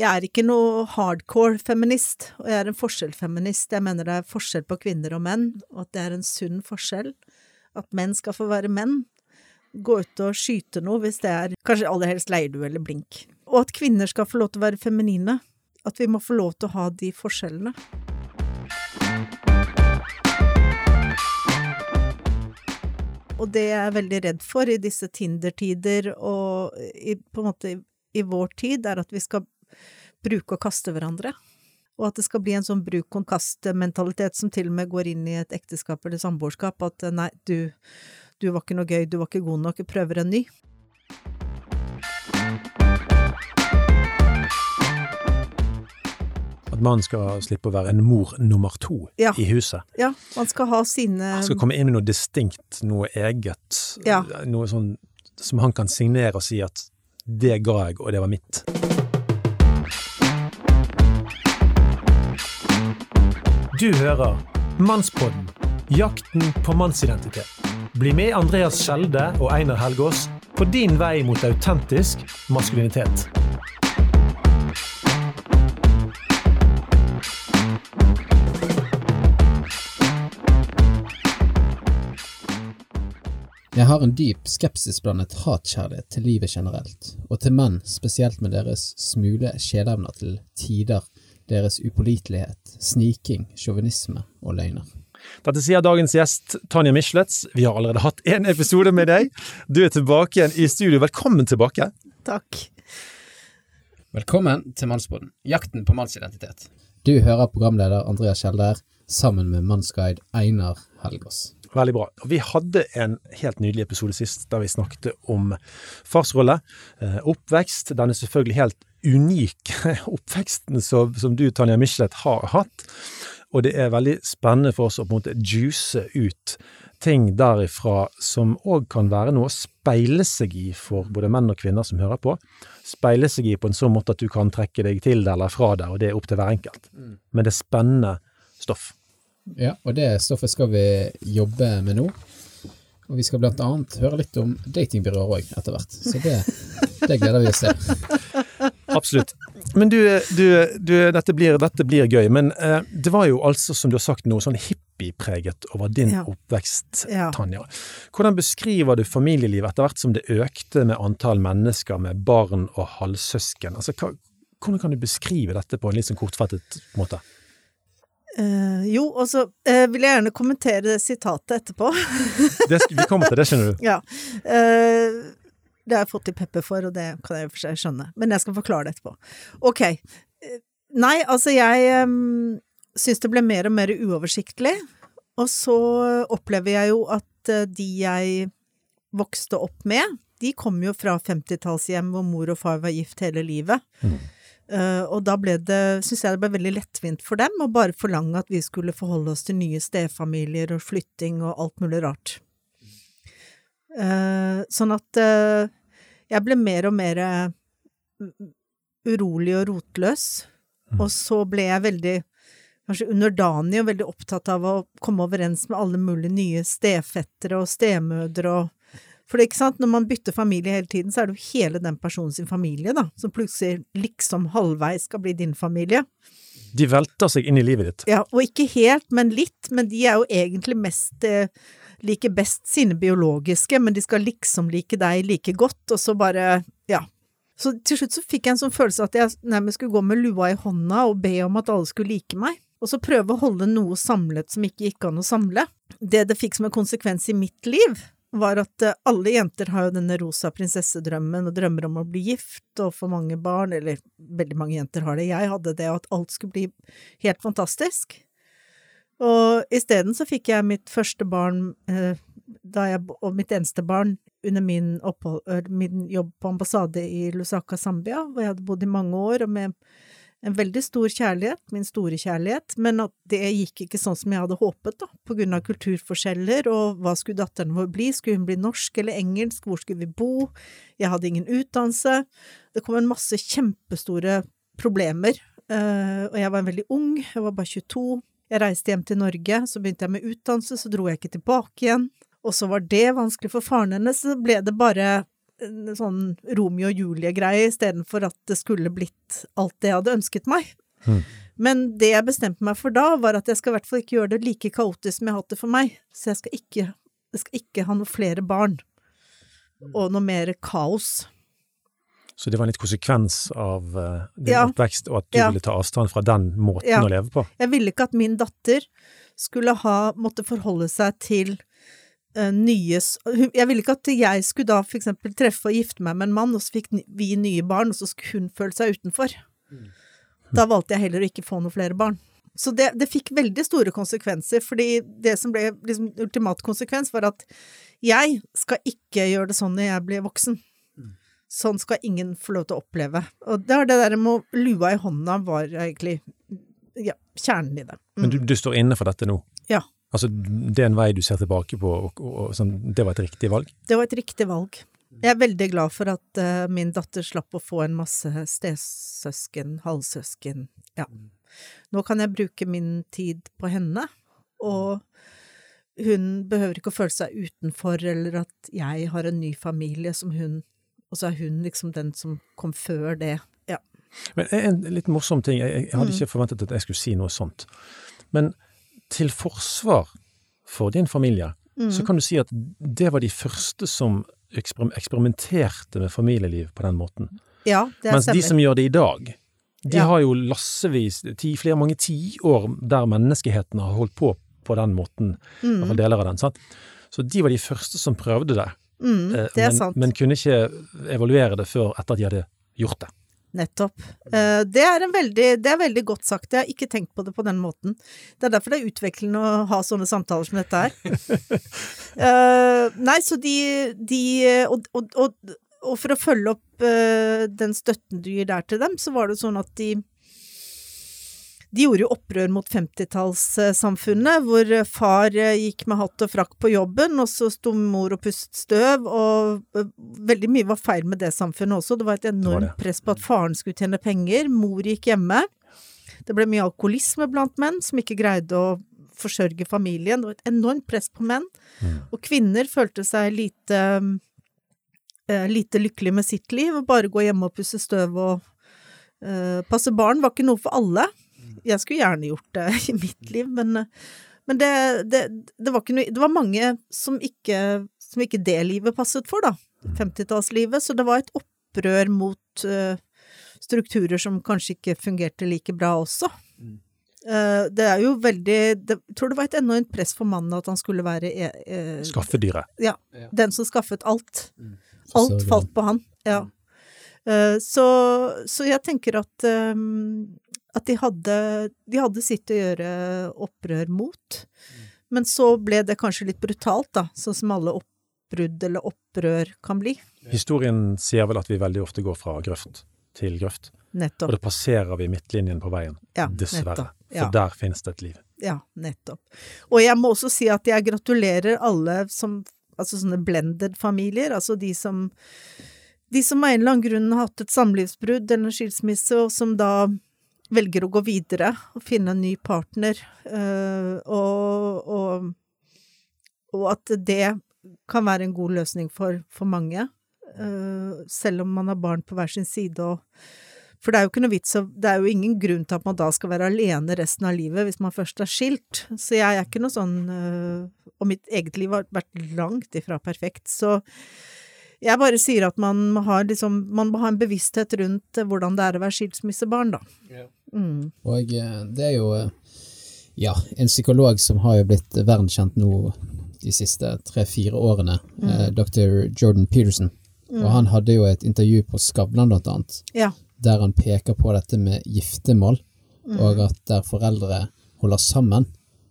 Jeg er ikke noe hardcore feminist, og jeg er en forskjellfeminist. Jeg mener det er forskjell på kvinner og menn, og at det er en sunn forskjell. At menn skal få være menn. Gå ut og skyte noe hvis det er kanskje aller helst leirdu eller blink. Og at kvinner skal få lov til å være feminine. At vi må få lov til å ha de forskjellene. Og det jeg er veldig redd for i disse Tinder-tider og i, på en måte i, i vår tid, er at vi skal bruke og kaste hverandre. Og at det skal bli en sånn bruk-og-kast-mentalitet som til og med går inn i et ekteskap eller samboerskap, at nei, du, du var ikke noe gøy, du var ikke god nok, jeg prøver en ny. At mannen skal slippe å være en mor nummer to Ja. i huset. Ja, man skal ha sine Han skal komme inn med noe distinkt, noe eget. Ja. Noe sånn som han kan signere og si at det ga jeg, og det var mitt. Du hører Mannspodden jakten på mannsidentitet. Bli med Andreas Skjelde og Einar Helgaas på din vei mot autentisk maskulinitet. Jeg har en dyp skepsis blandet hatkjærlighet til livet generelt, og til menn spesielt med deres smule kjedeevner til tider, deres upålitelighet, sniking, sjåvinisme og løgner. Dette sier dagens gjest Tanja Michelets. Vi har allerede hatt én episode med deg. Du er tilbake igjen i studio. Velkommen tilbake. Takk. Velkommen til Mannsboden, jakten på mannsidentitet. Du hører programleder Andreas Kjelder sammen med mannsguide Einar Helgaas. Veldig bra. Vi hadde en helt nydelig episode sist der vi snakket om farsrolle, oppvekst. Den er selvfølgelig helt unike oppveksten som, som du, Tanja Michelet, har hatt. Og det er veldig spennende for oss å på en måte juice ut ting derifra som òg kan være noe å speile seg i for både menn og kvinner som hører på. Speile seg i på en sånn måte at du kan trekke deg til det eller fra det, og det er opp til hver enkelt. Men det er spennende stoff. Ja, og det stoffet skal vi jobbe med nå. Og vi skal blant annet høre litt om datingbyråer òg etter hvert, så det, det gleder vi oss til. Absolutt. Men du, du, du dette, blir, dette, blir, gøy. Men eh, det var jo altså, som du har sagt, noe sånn hippiepreget over din Ja. oppvekst, Ja. Tanja. Hvordan beskriver du familielivet etter hvert som det økte med antall mennesker med barn og halvsøsken? Altså, hva, hvordan kan du beskrive dette på en litt sånn kortfattet måte? Uh, jo, og så uh, vil jeg gjerne kommentere det sitatet etterpå. Det, vi kommer til det, skjønner du. ja. Eh, det har jeg fått i pepper for, og det kan jeg for seg skjønne. Men jeg skal forklare det etterpå. Ok. Nei, altså jeg um, syns det ble mer og mer uoversiktlig. Og så opplever jeg jo at eh, de jeg vokste opp med, de kom jo fra 50-tallshjem hvor mor og far var gift hele livet. Eh, og da ble det, syns jeg det ble veldig lettvint for dem å bare forlange at vi skulle forholde oss til nye stefamilier og flytting og alt mulig rart. Uh, sånn at eh, jeg ble mer og mer eh, urolig og rotløs. Og så ble jeg veldig kanskje underdanig og veldig opptatt av å komme overens med alle mulige nye stefettere og stemødre og For det, ikke sant, når man bytter familie hele tiden, så er det jo hele den personen sin familie, da, som plutselig liksom halvveis skal bli din familie. De velter seg inn i livet ditt. Ja, og ikke helt, men litt, men de er jo egentlig mest eh, liker best sine biologiske, men de skal liksom like deg like godt, og så bare, ja. Så til slutt så fikk jeg en sånn følelse at jeg nærmest skulle gå med lua i hånda og be om at alle skulle like meg, og så prøve å holde noe samlet som ikke gikk an å samle. Det det fikk som en konsekvens i mitt liv, var at eh, alle jenter har jo denne rosa prinsessedrømmen og drømmer om å bli gift og få mange barn, eller veldig mange jenter har det, jeg hadde det, og at alt skulle bli helt fantastisk. Og isteden så fikk jeg mitt første barn eh, jeg, og mitt eneste barn under min, opphold, øh, min jobb på ambassade i Lusaka, Zambia, hvor jeg hadde bodd i mange år, og med en veldig stor kjærlighet, min store kjærlighet, men at det gikk ikke sånn som jeg hadde håpet, da, på grunn av kulturforskjeller, og hva skulle datteren vår bli, skulle hun bli norsk eller engelsk, hvor skulle vi bo, jeg hadde ingen utdannelse, det kom en masse kjempestore problemer, eh, og jeg var veldig ung, jeg var bare 22, jeg reiste hjem til Norge, så begynte jeg med utdannelse, så dro jeg ikke tilbake igjen, og så var det vanskelig for faren hennes, så ble det bare sånn Romeo og Julie-greie istedenfor at det skulle blitt alt det jeg hadde ønsket meg. Mm. Men det jeg bestemte meg for da, var at jeg skal i hvert fall ikke gjøre det like kaotisk som jeg har hatt det for meg. Så jeg skal ikke, jeg skal ikke ha noe flere barn. Og noe mer kaos. Så det var en litt konsekvens av uh, din Ja. oppvekst, og at du Ja. ville ta avstand fra den måten Ja. å leve på. Jeg ville ikke at min datter skulle ha måtte forholde seg til uh, nye Jeg ville ikke at jeg skulle da for eksempel treffe og gifte meg med en mann, og så fikk vi nye barn, og så skulle hun føle seg utenfor. Da valgte jeg heller å ikke få noen flere barn. Så det, det fikk veldig store konsekvenser, fordi det som ble liksom ultimat konsekvens, var at jeg skal ikke gjøre det sånn når jeg blir voksen. Sånn skal ingen få lov til å oppleve. Og det er det der med lua i hånda var egentlig ja, kjernen i det. Mm. Men du, du står inne for dette nå? Ja. Altså, det er en vei du ser tilbake på, og, og, og sånn, det var et riktig valg? Det var et riktig valg. Jeg er veldig glad for at uh, min datter slapp å få en masse stesøsken, halvsøsken, ja. Nå kan jeg bruke min tid på henne, og hun behøver ikke å føle seg utenfor, eller at jeg har en ny familie som hun, og så er hun liksom den som kom før det. Ja. Men en litt morsom ting, jeg, jeg hadde Mm. ikke forventet at jeg skulle si noe sånt. Men til forsvar for din familie, Mm. så kan du si at det var de første som eksper- eksperimenterte med familieliv på den måten. Ja, det Mens de som gjør det i dag, de Ja. har jo lassevis, ti, flere mange tiår der menneskeheten har holdt på på den måten, i hvert fall Mm. deler av den. Sant? Så de var de første som prøvde det, Mm, eh, det er men, sant. men kunne ikke evaluere det før etter at de hadde gjort det. Nettopp. Eh, Det er, en veldig, det er veldig godt sagt. Jeg har ikke tenkt på det på den måten. Det er derfor det er utviklende å ha sånne samtaler som dette her. Eh, nei, så de, de og, og, og, og for å følge opp den støtten du gir der til dem, så var det sånn at de de gjorde jo opprør mot 50-tallssamfunnet, hvor far eh, gikk med hatt og frakk på jobben, og så sto mor og pustet støv, og eh, veldig mye var feil med det samfunnet også. Det var et enormt det. press på at faren skulle tjene penger, mor gikk hjemme. Det ble mye alkoholisme blant menn som ikke greide å forsørge familien. Det var et enormt press på menn. Mm. Og kvinner følte seg lite, eh, lite lykkelig med sitt liv, og bare gå hjemme og pusse støv og uh, passe barn var ikke noe for alle. Jeg skulle gjerne gjort det i mitt liv, men, men det, det, det var ikke noe Det var mange som ikke, som ikke det livet passet for, da. 50-tallslivet. Så det var et opprør mot uh, strukturer som kanskje ikke fungerte like bra også. Uh, det er jo veldig det, Jeg tror det var et enormt press for mannen at han skulle være eh, Skaffedyret. ja, den som skaffet alt. Alt falt på han. Ja. Uh, så, så jeg tenker at eh, at de hadde, de hadde sitt å gjøre opprør mot. Men så ble det kanskje litt brutalt, da, sånn som alle oppbrudd eller opprør kan bli. Historien sier vel at vi veldig ofte går fra grøft til grøft, Nettopp. og da passerer vi midtlinjen på veien. Ja, Dessverre. nettopp. For der finnes det et liv. Ja, nettopp. Og jeg må også si at jeg gratulerer alle som Altså sånne blended-familier, altså de som De som av en eller annen grunn har hatt et samlivsbrudd eller en skilsmisse, og som da velger å gå videre og finne en ny partner, øh, og, og, og at det kan være en god løsning for, for mange, øh, selv om man har barn på hver sin side og for det er jo ikke noe vits Det er jo ingen grunn til at man da skal være alene resten av livet hvis man først er skilt. Så jeg er ikke noe sånn øh, Og mitt eget liv har vært langt ifra perfekt. Så jeg bare sier at man må ha, liksom, man må ha en bevissthet rundt eh, hvordan det er å være skilsmissebarn, da. Mm. Og eh, det er jo eh, ja, en psykolog som har jo blitt verdenskjent nå de siste tre-fire årene, eh, dr. Jordan Peterson. Og han hadde jo et intervju på Skavlan blant annet, Ja. der han peker på dette med giftermål, og at der foreldre holder sammen,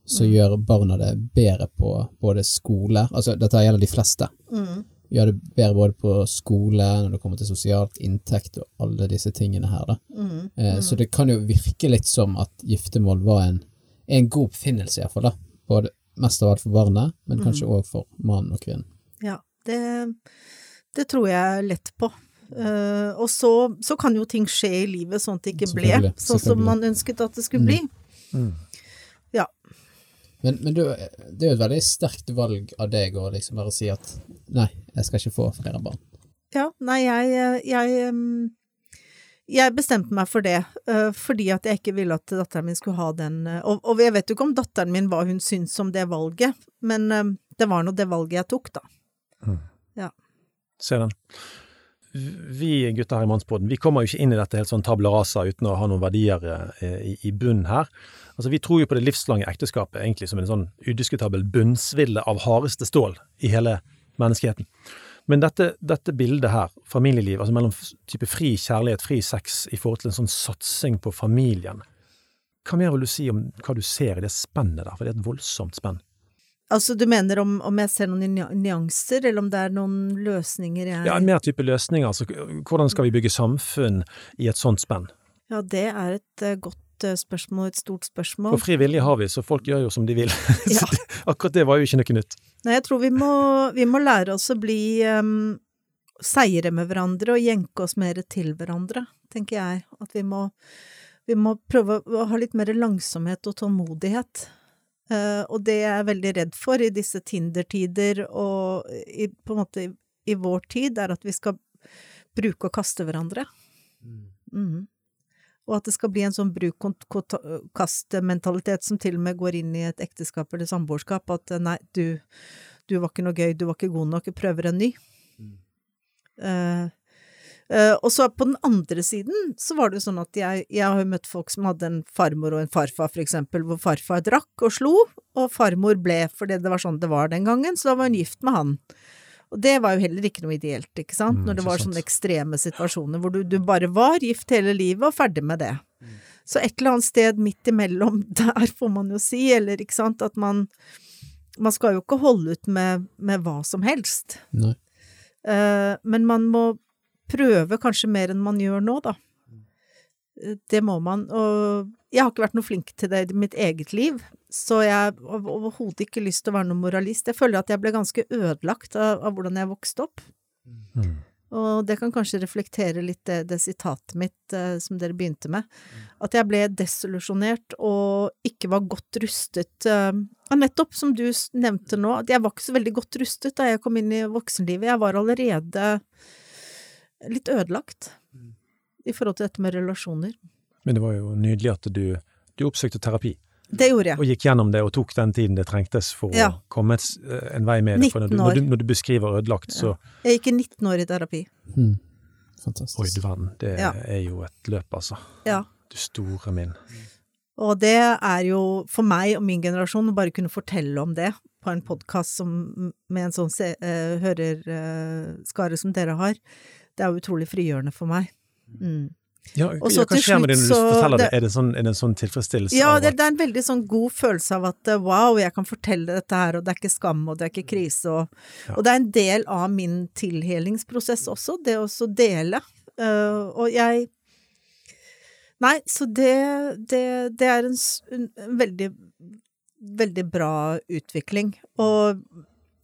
så gjør barna det bedre på både skole Altså, dette gjelder de fleste. Mm. Gjør det bedre både på skole, når det kommer til sosialt, inntekt og alle disse tingene her, da. Mm. mm. Så det kan jo virke litt som at giftermål var en, en god oppfinnelse, iallfall. Både mest av alt for barnet, men kanskje òg for mannen og kvinnen. Ja, det, det tror jeg lett på. Uh, og så, så kan jo ting skje i livet sånn at det ikke ble sånn som man ønsket at det skulle bli. Ja. Men, men du, det er jo et veldig sterkt valg av deg å liksom bare si at nei, jeg skal ikke få flere barn. Ja, nei, jeg, jeg jeg bestemte meg for det, fordi at jeg ikke ville at datteren min skulle ha den og, og, jeg vet jo ikke om datteren min hva hun syns om det valget, men det var nå det valget jeg tok, da. Mm. Ja. Se den. Vi gutter her i Mannsboden, vi kommer jo ikke inn i dette helt sånn tabla rasa uten å ha noen verdier i, i bunn her. Altså, Vi tror jo på det livslange ekteskapet egentlig som en sånn udiskutabel bunnsville av hardeste stål i hele menneskeheten. Men dette, dette, bildet her, familieliv, altså mellom type fri kjærlighet, fri sex, i forhold til en sånn satsing på familien, hva mer vil du si om hva du ser i det spennet der, for det er et voldsomt spenn? Altså, du mener om, om jeg ser noen nyanser, eller om det er noen løsninger jeg Ja, mer type løsninger. Altså, hvordan skal vi bygge samfunn i et sånt spenn? Ja, det er et uh, godt uh, spørsmål, et stort spørsmål. For fri vilje har vi, så folk gjør jo som de vil. Ja. akkurat det var jo ikke noe nytt. Nei, jeg tror vi må, vi må lære oss å bli um, seire med hverandre og jenke oss mer til hverandre, tenker jeg. At vi må, vi må prøve å ha litt mer langsomhet og tålmodighet. Uh, og det jeg er veldig redd for i disse Tinder-tider og i, på en måte i, i, vår tid, er at vi skal bruke og kaste hverandre. Mm. Og at det skal bli en sånn bruk-kast-mentalitet som til og med går inn i et ekteskap eller samboerskap, at nei, du, du, var ikke noe gøy, du var ikke god nok, jeg prøver en ny. Mm. Uh, Uh, og så på den andre siden så var det jo sånn at jeg, jeg har jo møtt folk som hadde en farmor og en farfar, for eksempel, hvor farfar drakk og slo, og farmor ble fordi det var sånn det var den gangen, så da var hun gift med han. Og det var jo heller ikke noe ideelt, ikke sant, mm, når det var sånne ekstreme situasjoner hvor du, du, bare var gift hele livet og ferdig med det. Mm. Så et eller annet sted midt imellom der, får man jo si, eller ikke sant, at man Man skal jo ikke holde ut med, med hva som helst. Uh, men man må prøve kanskje mer enn man gjør nå, da. Det må man. Og jeg har ikke vært noe flink til det i mitt eget liv, så jeg har overhodet ikke lyst til å være noen moralist. Jeg føler at jeg ble ganske ødelagt av, av hvordan jeg vokste opp. Mm. Og det kan kanskje reflektere litt det, det sitatet mitt eh, som dere begynte med. At jeg ble desillusjonert og ikke var godt rustet. Eh, nettopp som du nevnte nå, at jeg var ikke så veldig godt rustet da jeg kom inn i voksenlivet. Jeg var allerede litt ødelagt mm. I forhold til dette med relasjoner. Men det var jo nydelig at du, du oppsøkte terapi. Det gjorde jeg. Og gikk gjennom det og tok den tiden det trengtes for ja. å komme eh, en vei med det. For når du, når, du, når du, beskriver ødelagt, så Jeg gikk i 19 år i terapi. Mm. Fantastisk. Oi du verden, det ja. er jo et løp, altså. Ja. Du store min. Og det er jo for meg og min generasjon å bare kunne fortelle om det på en podkast med en sånn se, uh, hørerskare uh, som dere har, det er utrolig frigjørende for meg. Mm. Ja, Også, hva skjer med det når du forteller det? Er det, sånn, er det en sånn tilfredsstillelse? Ja, det, det, er en veldig sånn god følelse av at wow, jeg kan fortelle dette her, og det er ikke skam, og det er ikke krise, og, ja. og det er en del av min tilhelingsprosess også, det å dele. Uh, og jeg Nei, så det, det, det er en, en veldig, veldig bra utvikling. Og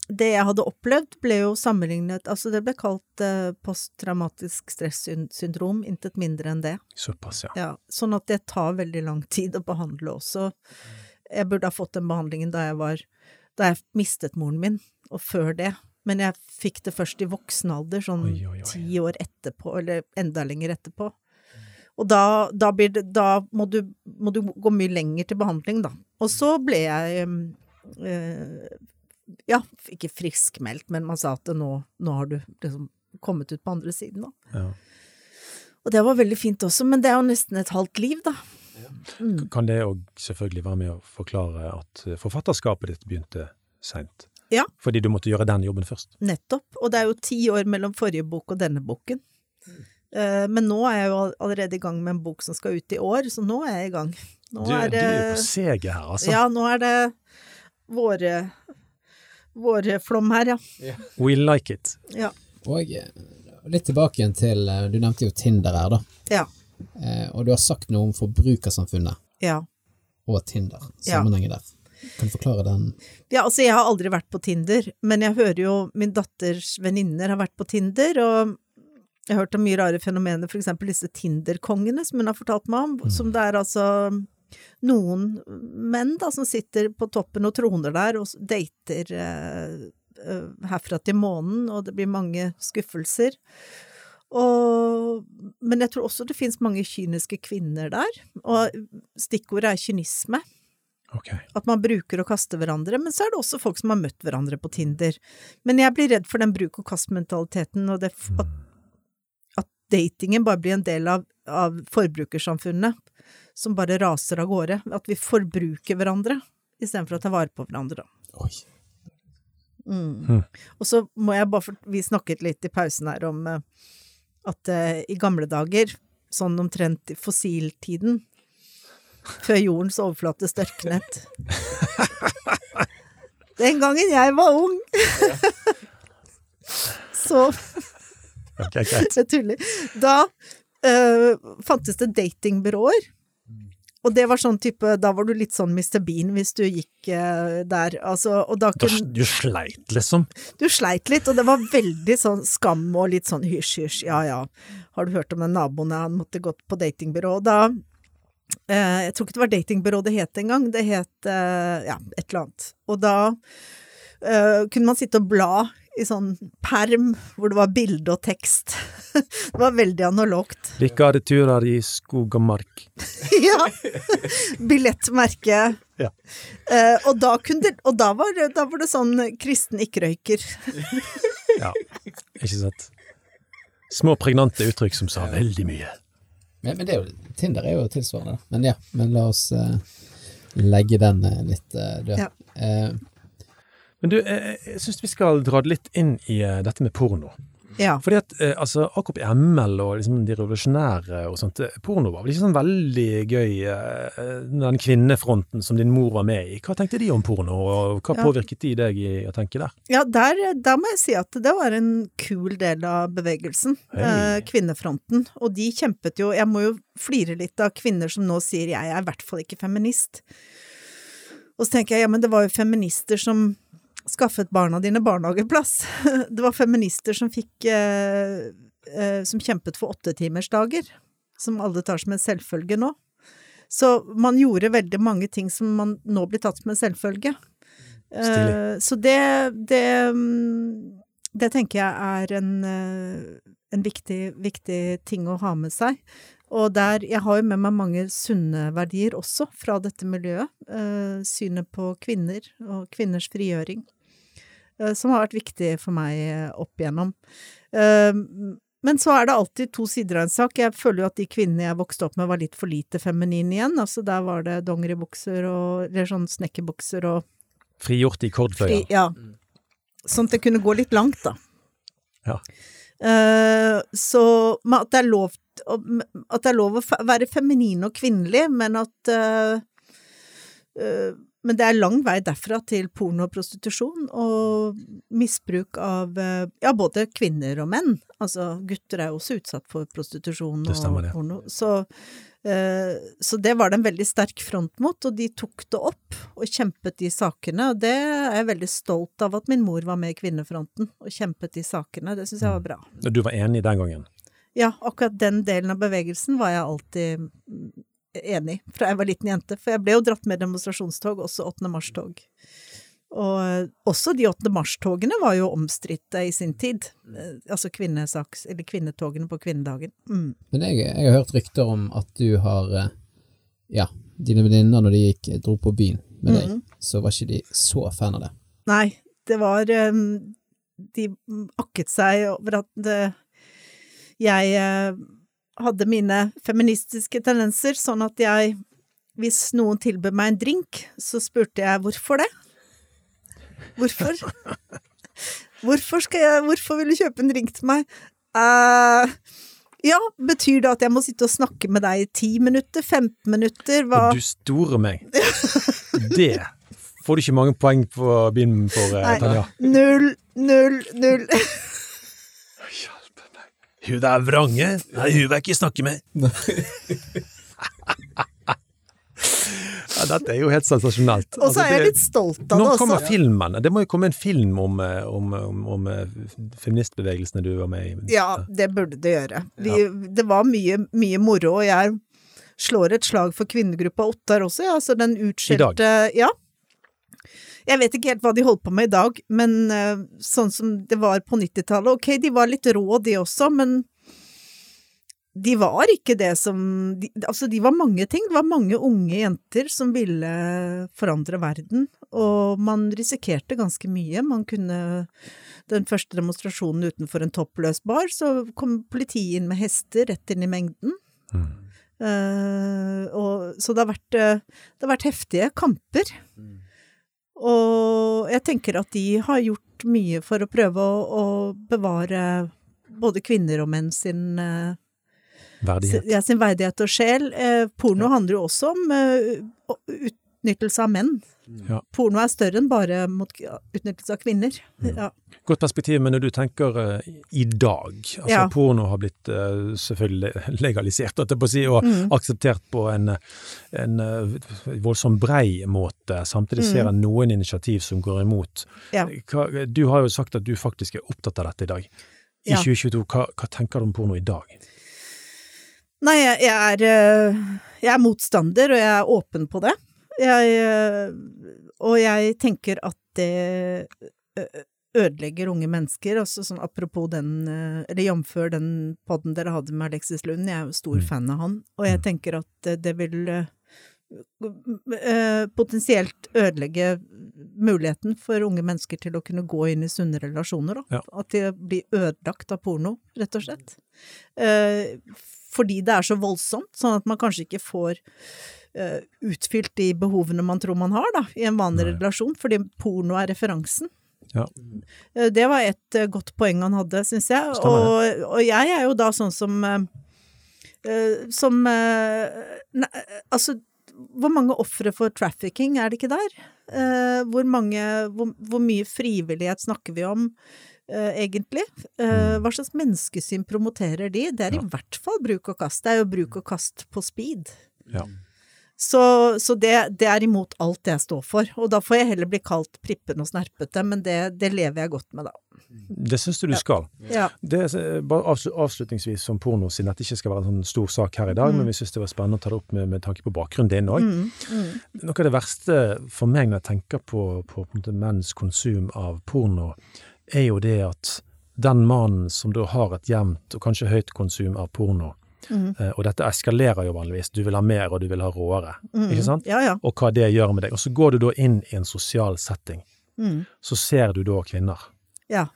det jeg hadde opplevd, ble jo sammenlignet Altså, det ble kalt eh, posttraumatisk stressyndrom, intet mindre enn det. Såpass, ja. ja. Sånn at det tar veldig lang tid å behandle også. Jeg burde ha fått den behandlingen da jeg var Da jeg mistet moren min, og før det. Men jeg fikk det først i voksen alder, sånn ti år etterpå, eller enda lenger etterpå. Og da, da, det, da må, du, må, du, gå mye lenger til behandling, da. Og så ble jeg øh, ja, ikke friskmeldt, men man sa at nå, nå har du liksom kommet ut på andre siden, da. Ja. Og det var veldig fint også, men det er jo nesten et halvt liv, da. Ja. Mm. Kan det òg selvfølgelig være med å forklare at eh, forfatterskapet ditt begynte seint? Ja. Fordi du måtte gjøre den jobben først? Nettopp. Og det er jo ti år mellom forrige bok og denne boken. Mm. Men nå er jeg jo allerede i gang med en bok som skal ut i år, så nå er jeg i gang. Nå du, er, du er på seget her, altså. Ja, nå er det våre vårflom her, ja. Yeah. We like it. Ja. Og eh, litt tilbake igjen til eh, Du nevnte jo Tinder her, da. Ja. Eh, og du har sagt noe om forbrukersamfunnet ja. og Tinder. Sammenhengen ja. der. Kan du forklare den? Ja, altså jeg har aldri vært på Tinder, men jeg hører jo min datters venninner har vært på Tinder, og jeg har hørt om mye rare fenomener, for eksempel disse Tinder-kongene som hun har fortalt meg om, mm. som det er altså noen menn da, som sitter på toppen og troner der og dater eh, eh, herfra til månen, og det blir mange skuffelser. Og, men jeg tror også det finnes mange kyniske kvinner der, og stikkordet er kynisme. Okay. At man bruker og kaster hverandre, men så er det også folk som har møtt hverandre på Tinder. Men jeg blir redd for den bruk og det, at, at datingen bare blir en del av, av forbrukersamfunnet, som bare raser av gårde. At vi forbruker hverandre, istedenfor å ta vare på hverandre, da. Oi. Mm. Og så må jeg bare for, Vi snakket litt i pausen her om eh, at eh, i gamle dager, sånn omtrent i fossiltiden, før jordens overflate størknet Den gangen jeg var ung! så okay. Jeg tuller. Da uh, fantes det datingbyråer. Og det var sånn type Da var du litt sånn Mr. Bean hvis du gikk eh, der, altså. Og da kunne du sleit, liksom. Du sleit litt, og det var veldig sånn skam og litt sånn hysj, hysj, ja ja. Har du hørt om den naboen han måtte gått på datingbyrå? Og da eh, Jeg tror ikke det var datingbyrå det het engang, det het eh, ja, et eller annet. Og da eh, kunne man sitte og bla i sånn perm hvor det var bilde og tekst. det var veldig analogt. Likere turer i skog og mark. ja! Billettmerke. Ja. Eh, og da, kunne det, og da, var, det- da var det sånn kristen ikke-røyker. Ja, ikke sant. Små pregnante uttrykk som sa veldig mye. Men, men det er jo, Tinder er jo tilsvarende. Men ja, men la oss uh, legge den eh, litt uh, død. Ja. Eh, Men du, jeg, jeg syns vi skal dra det litt inn i eh, dette med porno. Ja. Fordi at eh, altså, AKP-ML og liksom de revolusjonære og sånt, eh, porno var vel ikke sånn veldig gøy, eh, den kvinnefronten som din mor var med i. Hva tenkte de om porno, og hva Ja. påvirket de deg i å tenke der? Ja, der, der må jeg si at det var en kul del av bevegelsen, eh, kvinnefronten. Og de kjempet jo Jeg må jo flire litt av kvinner som nå sier 'jeg er i hvert fall ikke feminist'. Og så tenker jeg ja, men det var jo feminister som skaffet barna dine barnehageplass. Det var feminister som fikk eh, eh, Som kjempet for åttetimersdager, som alle tar som en selvfølge nå. Så man gjorde veldig mange ting som man nå blir tatt som en selvfølge. Eh, så det, det mm, Det tenker jeg er en, eh, en viktig, viktig ting å ha med seg. Og der Jeg har jo med meg mange sunne verdier også fra dette miljøet. Eh, synet på kvinner og kvinners frigjøring. Eh, som har vært viktig for meg eh, opp igjennom. Eh, men så er det alltid to sider av en sak. Jeg føler jo at de kvinnene jeg vokste opp med var litt for lite feminine igjen. Altså der var det dongeribukser og Eller sånn snekkerbukser og Frigjort i kordfløya. fri, Ja. Sånn at det kunne gå litt langt, da. Ja. Eh, så at det er lov At det er lov å være feminin og kvinnelig, men at uh, eh, Men det er lang vei derfra til porno og prostitusjon, og misbruk av eh, ja, både kvinner og menn. Altså, gutter er jo også utsatt for prostitusjon Det stemmer, og porno. Så, eh, så det var det en veldig sterk front mot, og de tok det opp og kjempet de sakene. Og det er jeg veldig stolt av at min mor var med i Kvinnefronten og kjempet de sakene. Det syns jeg var bra. Og Du var enig den gangen? Ja, akkurat den delen av bevegelsen var jeg alltid mm, enig fra jeg var liten jente. For jeg ble jo dratt med demonstrasjonstog, også 8. mars-tog. Og eh, også de 8. mars-togene var jo omstridte i sin tid. Eh, Altså kvinnesaks, eller kvinnetogene på kvinnedagen. Mm. men jeg, jeg har hørt rykter om at du har eh, Ja, dine venninner når de gikk, dro på byen med deg, så var ikke de så fan av det. Nei, det var De akket seg over at jeg hadde mine feministiske tendenser, sånn at jeg Hvis noen tilbød meg en drink, så spurte jeg hvorfor det? Hvorfor? Hvorfor skal jeg Hvorfor vil du kjøpe en drink til meg? Uh, ja, betyr det at jeg må sitte og snakke med deg i 10 minutter? 15 minutter? Hva Og du store meg. Det får du ikke mange poeng på byen for, eh. Tanja. Null, null, null. Hun der vrange? Nei, hun vil jeg ikke snakke med. ja, dette er jo helt sensasjonelt. Og så Altså, er jeg litt stolt av det også. Nå kommer filmen? Det må jo komme en film om, eh, om, om, om eh, feministbevegelsene du var med i. Ja, det burde det gjøre. Vi, Det var mye, mye moro, og jeg slår et slag for kvinnegruppa Ottar også, ja. Altså den utskjelte Ja. Jeg vet ikke helt hva de holdt på med i dag, men eh, sånn som det var på 90-tallet, ok, de var litt rå de også, men de var ikke det som de, Altså, de var mange ting. Det var mange unge jenter som ville forandre verden, og man risikerte ganske mye. Man kunne Den første demonstrasjonen utenfor en toppløs bar, så kom politiet inn med hester rett inn i mengden. Mm. Uh, og, så det har, vært, eh, det har vært heftige kamper. Og jeg tenker at de har gjort mye for å prøve å, å bevare både kvinner og menn sin, eh, Verdighet. ja, sin verdighet og sjel. porno porno handler jo også om eh, utnyttelse av menn. Ja. Porno er større enn bare mot utnyttelse av kvinner. Mm. Ja. Godt perspektiv, men når du tenker uh, i dag altså Ja. Porno har blitt uh, selvfølgelig legalisert, på si, og Mm. akseptert på en, en uh, voldsomt brei måte. Samtidig ser Mm. jeg noen initiativ som går imot. Ja. Hva, du har jo sagt at du faktisk er opptatt av dette i dag. I Ja. 2022, hva, hva tenker du om porno i dag? Nei, jeg, er, jeg er motstander, og jeg er åpen på det. Jeg, eh, og jeg tenker at det ødelegger unge mennesker. Altså sånn apropos den, eh, eller jamfør den podden dere hadde med Alexis Lund, jeg er jo stor Mm. fan av han, og jeg Mm. tenker at eh, det vil potensielt ødelegge muligheten for unge mennesker til å kunne gå inn i sunne relasjoner. Da. Ja. At de blir ødelagt av porno, rett og slett. Fordi det er så voldsomt, sånn at man kanskje ikke får utfylt de behovene man tror man har da, i en vanlig Nei. relasjon, fordi porno er referansen. Ja. Eh, Det var et eh, godt poeng han hadde, syns jeg. Og, og jeg er jo da sånn som eh, eh, Som eh, ne, Altså, hvor mange ofre for trafficking er det ikke der? Eh, hvor mange hvor, hvor mye frivillighet snakker vi om? Uh, egentlig. Uh, hva slags menneskesyn promoterer de? Det er Ja. i hvert fall bruk og kast. Det er jo bruk og kast på speed. Ja. Så, så det, det er imot alt jeg står for. Og da får jeg heller bli kalt prippen og snerpete, men det, det lever jeg godt med, da. Det syns du du skal. Ja. Det er bare avslutningsvis som porno, siden dette ikke skal være en sånn stor sak her i dag, Mm. men vi syns det var spennende å ta det opp med, med tanke på bakgrunnen din òg. Mm, mm. Noe av det verste for meg når jeg tenker på, på, på menns konsum av porno, er jo det at den mannen som da har et jevnt og kanskje høyt konsum av porno, Mm. eh, og dette eskalerer jo vanligvis, du vil ha mer og du vil ha råere, Mm. ikke sant? Ja, ja. Og hva det gjør med deg. Og så går du da inn i en sosial setting, Mm. så ser du da kvinner. Ja.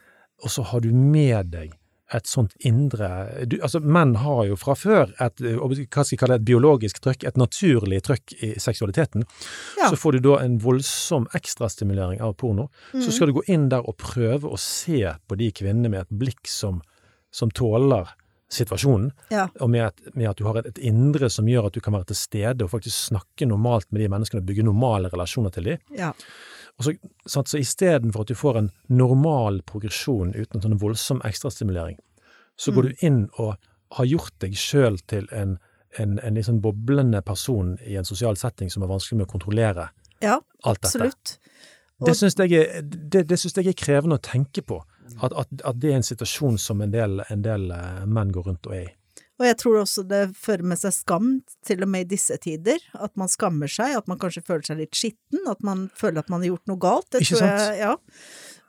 Og så har du med deg et sånt indre du, Altså, menn har jo fra før et eh, hva skal jeg kalle det, et biologisk trykk, et naturlig trykk i seksualiteten. Ja. Så får du da en voldsom ekstrastimulering av porno. Mm. Så skal du gå inn der og prøve å se på de kvinnene med et blikk som, som tåler situasjonen, Ja. og med at, med at du har et, et indre som gjør at du kan være til stede og faktisk snakke normalt med de menneskene og bygge normale relasjoner til de. ja. Og så, sant, så istedenfor at du får en normal progresjon uten en sånn voldsom ekstrastimulering, så går Mm. du inn og har gjort deg sjøl til en, en, en sånn boblende person i en sosial setting som er vanskelig med å kontrollere ja alt dette. absolutt. Det syns jeg, det, det synes jeg er krevende å tenke på. At, at, at det er en situasjon som en del, en del eh, menn går rundt og er i. Og jeg tror også det fører med seg skam, til og med i disse tider. At man skammer seg, at man kanskje føler seg litt skitten, at man føler at man har gjort noe galt. Det Ikke sant? Jeg, ja.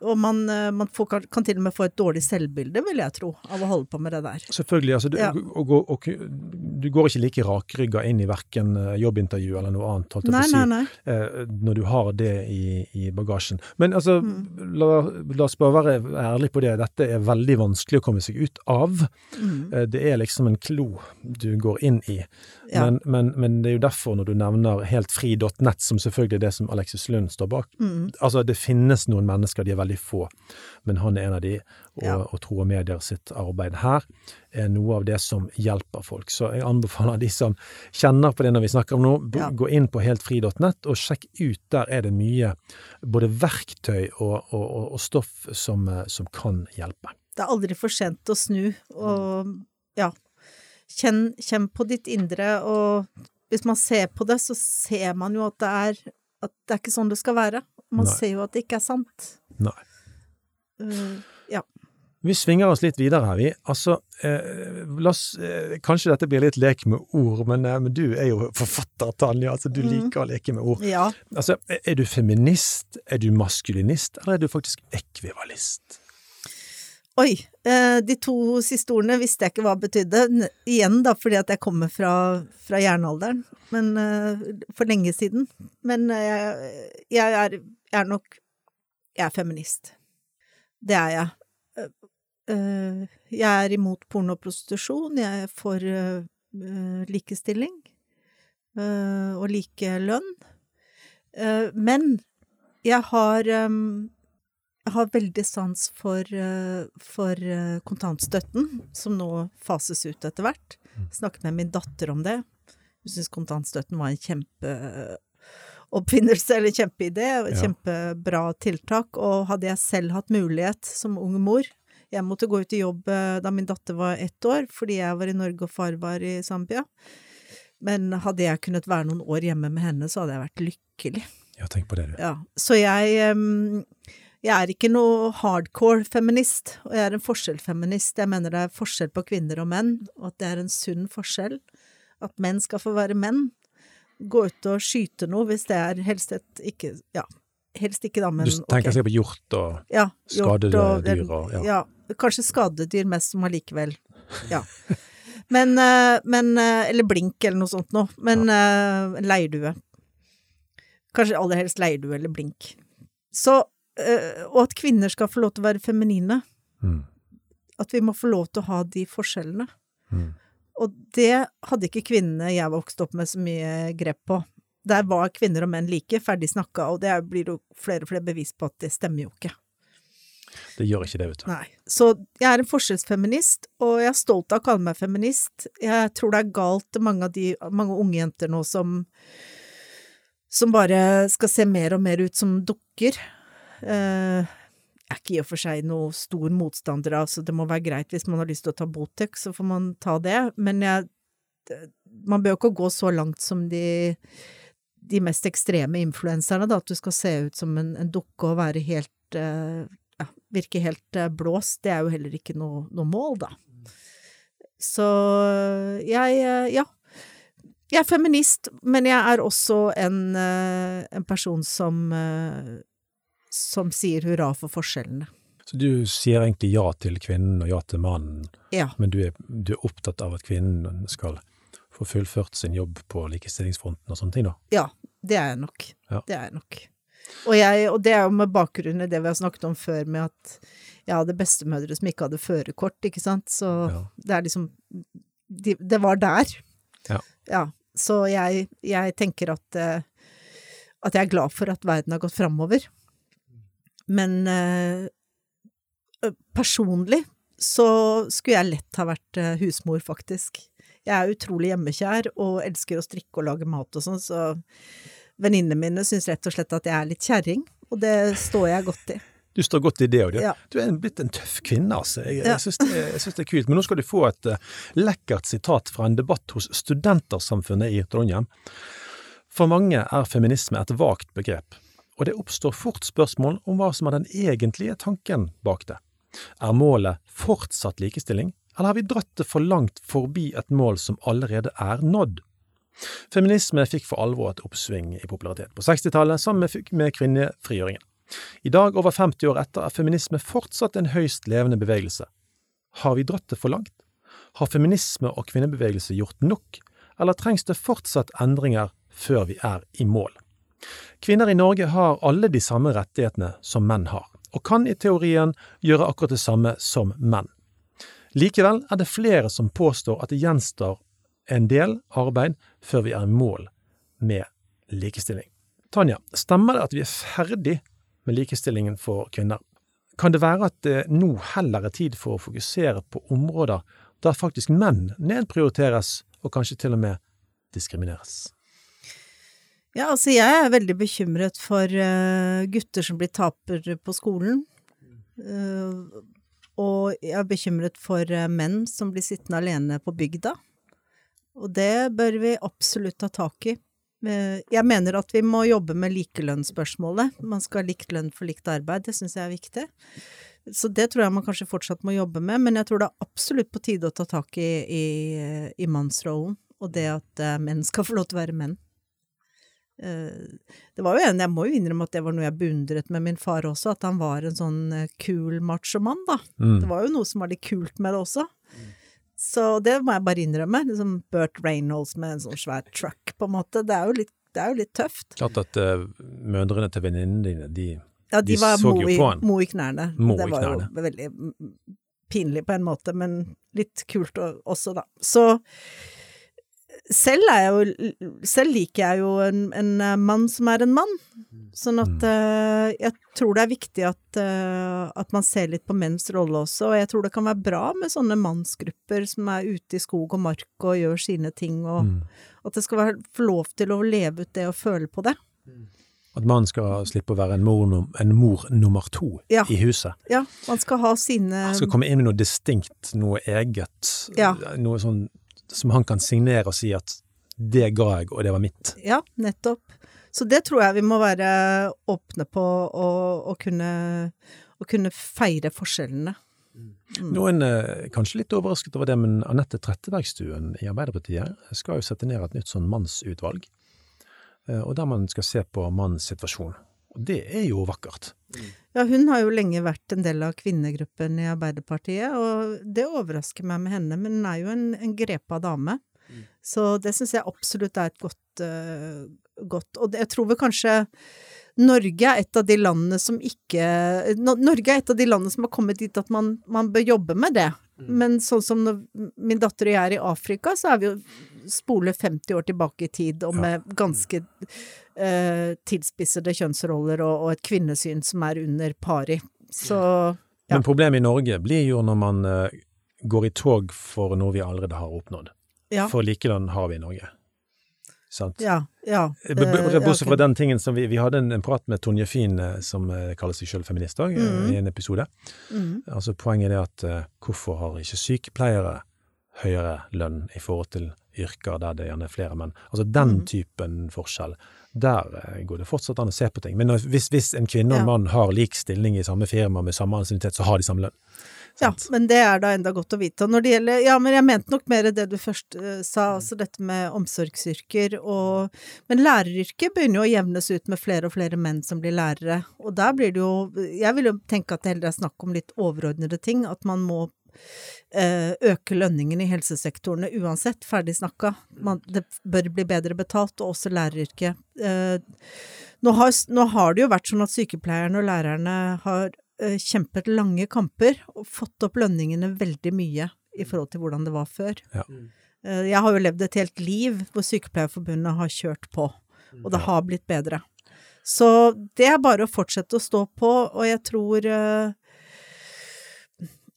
Og man, eh, man får, kan- til og med få et dårlig selvbilde, vil jeg tro, av å holde på med det der. Selvfølgelig. altså du, Ja. og, og, og, du går ikke like rakrygga inn i verken eh, jobbintervju eller noe annet, holdt jeg på å si. nei, nei. eh, når du har det i, i bagasjen. Men altså, Mm. la, la oss bare være ærlige på det. Dette er veldig vanskelig å komme seg ut av. Mm. Det er liksom en klo du går inn i. Ja. Men, men, men det er jo derfor, når du nevner heltfri.nett, som selvfølgelig er det som Alexis Lund står bak Mm. Altså, det finnes noen mennesker, de er veldig få, men han er en av de. Og, Ja. og Tro og Medier sitt arbeid her er noe av det som hjelper folk. Så jeg anbefaler de som kjenner på det når vi snakker om nå, Ja. gå inn på heltfri.nett og sjekk ut. Der er det mye både verktøy og, og, og, og stoff som, eh, som kan hjelpe. Det er aldri for sent å snu, og ja, kjenn, kjenn på ditt indre, og hvis man ser på det, så ser man jo at det er, at det er ikke sånn det skal være. Man Nei. ser jo at det ikke er sant. Nei. Uh, ja. Vi svinger oss litt videre her, vi. Altså, eh, oss eh, Kanskje dette blir litt lek med ord, men, eh, men du er jo forfatter, Tanja. Altså, du Mm. liker å leke med ord. Ja. Altså, er- er du feminist, er du maskulinist, eller er du faktisk ekvivalist? Oi. Eh, de to siste ordene visste jeg ikke hva betydde. Igjen da, fordi at jeg kommer fra, fra jernalderen. Men eh, for lenge siden. Men eh, jeg, jeg, er, jeg er nok Jeg er feminist. Det er jeg. Eh, eh, jeg er imot porno og prostitusjon. Jeg er for eh, likestilling og like lønn. men jeg har jeg har veldig sans for, for kontantstøtten, som nå fases ut etter hvert. Snakket med min datter om det. Hun syntes kontantstøtten var en kjempeoppfinnelse, eller kjempeidé, Ja. kjempebra tiltak. Og hadde jeg selv hatt mulighet som ung mor Jeg måtte gå ut i jobb eh, da min datter var ett år, fordi jeg var i Norge og far var i Zambia. Men hadde jeg kunnet være noen år hjemme med henne, så hadde jeg vært lykkelig. Ja, tenk på det, du. Ja, så jeg um, jeg er ikke noe hardcore feminist, og jeg er en forskjellfeminist. Jeg mener det er forskjell på kvinner og menn, og at det er en sunn forskjell. At menn skal få være menn. Gå ut og skyte noe hvis det er helst et ikke Ja, helst ikke da, men Du tenker okay. sikkert på hjort og ja, skadede og- dyr og- ja. ja. Kanskje skadedyr mest som allikevel Ja. Men, eh, men eh, Eller blink eller noe sånt noe. Men eh, leirdue. Kanskje aller helst leirdue eller blink. Så Og at kvinner skal få lov til å være feminine. mm, At vi må få lov til å ha de forskjellene. mm. Og det hadde ikke kvinnene jeg vokste opp med så mye grep på. Der var kvinner og menn like, ferdig snakka, og det blir jo flere og flere bevis på at det stemmer jo ikke. Det gjør ikke det, vet du. Nei. Så jeg er en forskjellsfeminist, og jeg er stolt av å kalle meg feminist. Jeg tror det er galt mange av de mange unge jenter nå som som bare skal se mer og mer ut som dukker. Eh, er ikke i og for seg noe stor motstander av, så det må være greit hvis man har lyst til å ta Botex, så får man ta det, men jeg Man bør jo ikke gå så langt som de de mest ekstreme influenserne, da, at du skal se ut som en, en dukke og være helt eh, ja, virke helt eh, blåst, det er jo heller ikke noe, noe mål, da. Så jeg, eh, ja. Jeg er feminist, men jeg er også en, eh, en person som eh, som sier hurra for forskjellene. Så du sier egentlig ja til kvinnen og ja til mannen, Ja. men du er, du er opptatt av at kvinnen skal få fullført sin jobb på likestillingsfronten og sånne ting, da? Ja, det er jeg nok. Ja. Det er jeg nok. Og, jeg, og det er jo med bakgrunn i det vi har snakket om før, med at jeg hadde bestemødre som ikke hadde førerkort, ikke sant, så Ja. det er liksom de, Det var der. Ja. Så jeg, jeg tenker at eh, at jeg er glad for at verden har gått framover. Men eh, personlig så skulle jeg lett ha vært eh, husmor, faktisk. Jeg er utrolig hjemmekjær og elsker å strikke og lage mat og sånn, så venninnene mine syns rett og slett at jeg er litt kjerring, og det står jeg godt i. Du står godt i det, og du, Ja. du er blitt en tøff kvinne, altså. Jeg, Ja. jeg syns det, det er kult. Men nå skal du få et uh, lekkert sitat fra en debatt hos Studentersamfunnet i Trondheim. For mange er feminisme et vagt begrep, og det oppstår fort spørsmål om hva som er den egentlige tanken bak det. Er målet fortsatt likestilling, eller har vi dratt det for langt forbi et mål som allerede er nådd? Feminisme fikk for alvor et oppsving i popularitet på 60-tallet sammen med, kvinnefrigjøringen. I dag, over 50 år etter, er feminisme fortsatt en høyst levende bevegelse. Har vi dratt det for langt? Har feminisme og kvinnebevegelse gjort nok, eller trengs det fortsatt endringer før vi er i mål? Kvinner i Norge har alle de samme rettighetene som menn har, og kan i teorien gjøre akkurat det samme som menn. Likevel er det flere som påstår at det gjenstår en del arbeid før vi er i mål med likestilling. Tanja, stemmer det at vi er ferdig med likestillingen for kvinner? Kan det være at det nå heller er tid for å fokusere på områder der faktisk menn nedprioriteres og kanskje til og med diskrimineres? Ja, altså jeg er veldig bekymret for uh, gutter som blir tapere på skolen. Uh, og jeg er bekymret for uh, menn som blir sittende alene på bygda. Og det bør vi absolutt ta tak i. Jeg mener at vi må jobbe med likelønnsspørsmålet. Man skal ha likt lønn for likt arbeid, det syns jeg er viktig. Så det tror jeg man kanskje fortsatt må jobbe med, men jeg tror det er absolutt på tide å ta tak i, i, i mannsrollen, og det at menn skal få lov til å være menn. Uh, det var jo en, Jeg må jo innrømme at det var noe jeg beundret med min far også, at han var en sånn uh, kul machomann, da. Mm. Det var jo noe som var litt kult med det også. Så det må jeg bare innrømme. Liksom Burt Reynolds med en sånn svær truck, på en måte. Det er jo litt, det er jo litt tøft. Klart at uh, mødrene til venninnene dine, de Ja, de, De var så jo på han. mo i knærne. Mo det i var knærne. jo veldig mm, pinlig på en måte, men litt kult også, da. Så selv er jeg jo Selv liker jeg jo en, en eh, mann som er en mann. Sånn at uh, jeg tror det er viktig at, uh, at man ser litt på menns rolle også, og jeg tror det kan være bra med sånne mannsgrupper som er ute i skog og mark og gjør sine ting, og mm. at det skal være, få lov til å leve ut det og føle på det. At mannen skal slippe å være en mor, en mor nummer to Ja. i huset. Ja, man skal ha sine Man skal komme inn med noe distinkt, noe eget. Ja. Noe sånn som han kan signere og si at det ga jeg, og det var mitt. Ja, nettopp. Så det tror jeg vi må være åpne på og, og kunne, kunne feire forskjellene. Noen er kanskje litt overrasket over det, men Anette Trettebergstuen i Arbeiderpartiet skal jo sette ned et nytt sånn mannsutvalg, eh, og der man skal se på mannens situasjon. Og det er jo vakkert. Ja, hun har jo lenge vært en del av kvinnegruppen i Arbeiderpartiet, og det overrasker meg med henne, men hun er jo en, en grepa dame. Så det syns jeg absolutt er et godt, uh, godt Og det, jeg tror vel kanskje Norge er et av de landene som ikke Norge er et av de landene som har kommet dit at man, man bør jobbe med det. Men sånn som når min datter og jeg er i Afrika, så er vi jo spole 50 år tilbake i tid, og med ganske eh, tilspissede kjønnsroller og, og et kvinnesyn som er under pari. Så Ja. Men problemet i Norge blir jo når man eh, går i tog for noe vi allerede har oppnådd. ja. For likelønn har vi i Norge. Sant? Ja. ja b- det- Bortsett fra den tingen som vi, vi hadde en, en prat med Tonje Fien, eh, som eh, kaller seg selv feminist òg, mm. i en episode. Mm. Altså Poenget er at eh, hvorfor har ikke sykepleiere høyere lønn i forhold til yrker der det gjerne er flere menn? Altså den Mhm. typen forskjell. Der eh, går det fortsatt an å se på ting. Men hvis, hvis en kvinne og en mann har lik stilling i samme firma med samme ansiennitet, så har de samme lønn. Ja, men det er da enda godt å vite. Og når det gjelder Ja, men jeg mente nok mer det du først eh, sa, altså dette med omsorgsyrker og Men læreryrket begynner jo å jevnes ut med flere og flere menn som blir lærere. Og der blir det jo Jeg vil jo tenke at det heller er snakk om litt overordnede ting. At man må øke lønningen i helsesektorene uansett, ferdig snakka. Det bør bli bedre betalt, og også læreryrket. Eh, nå, har, nå har det jo vært sånn at sykepleierne og lærerne har eh, kjempet lange kamper og fått opp lønningene veldig mye i forhold til hvordan det var før. Ja. Eh, jeg har jo levd et helt liv hvor Sykepleierforbundet har kjørt på, og det har blitt bedre. Så det er bare å fortsette å stå på, og jeg tror eh,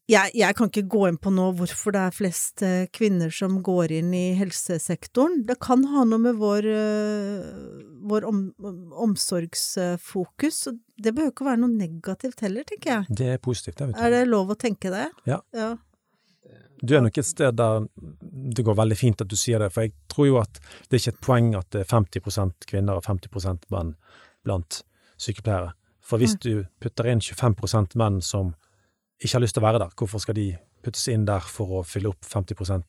jeg, jeg kan ikke gå inn på nå hvorfor det er flest eh, kvinner som går inn i helsesektoren. Det kan ha noe med vår, eh, vår om, omsorgsfokus, og det behøver ikke være noe negativt heller, tenker jeg. Det er positivt, det. vet du. Er det lov å tenke det? Ja. ja. Du er nok et sted der det går veldig fint at du sier det, for jeg tror jo at det er ikke et poeng at det er 50% kvinner og 50% menn blant sykepleiere. For hvis du putter inn 25% menn som ikke har lyst til å være der, hvorfor skal de puttes inn der for å fylle opp 50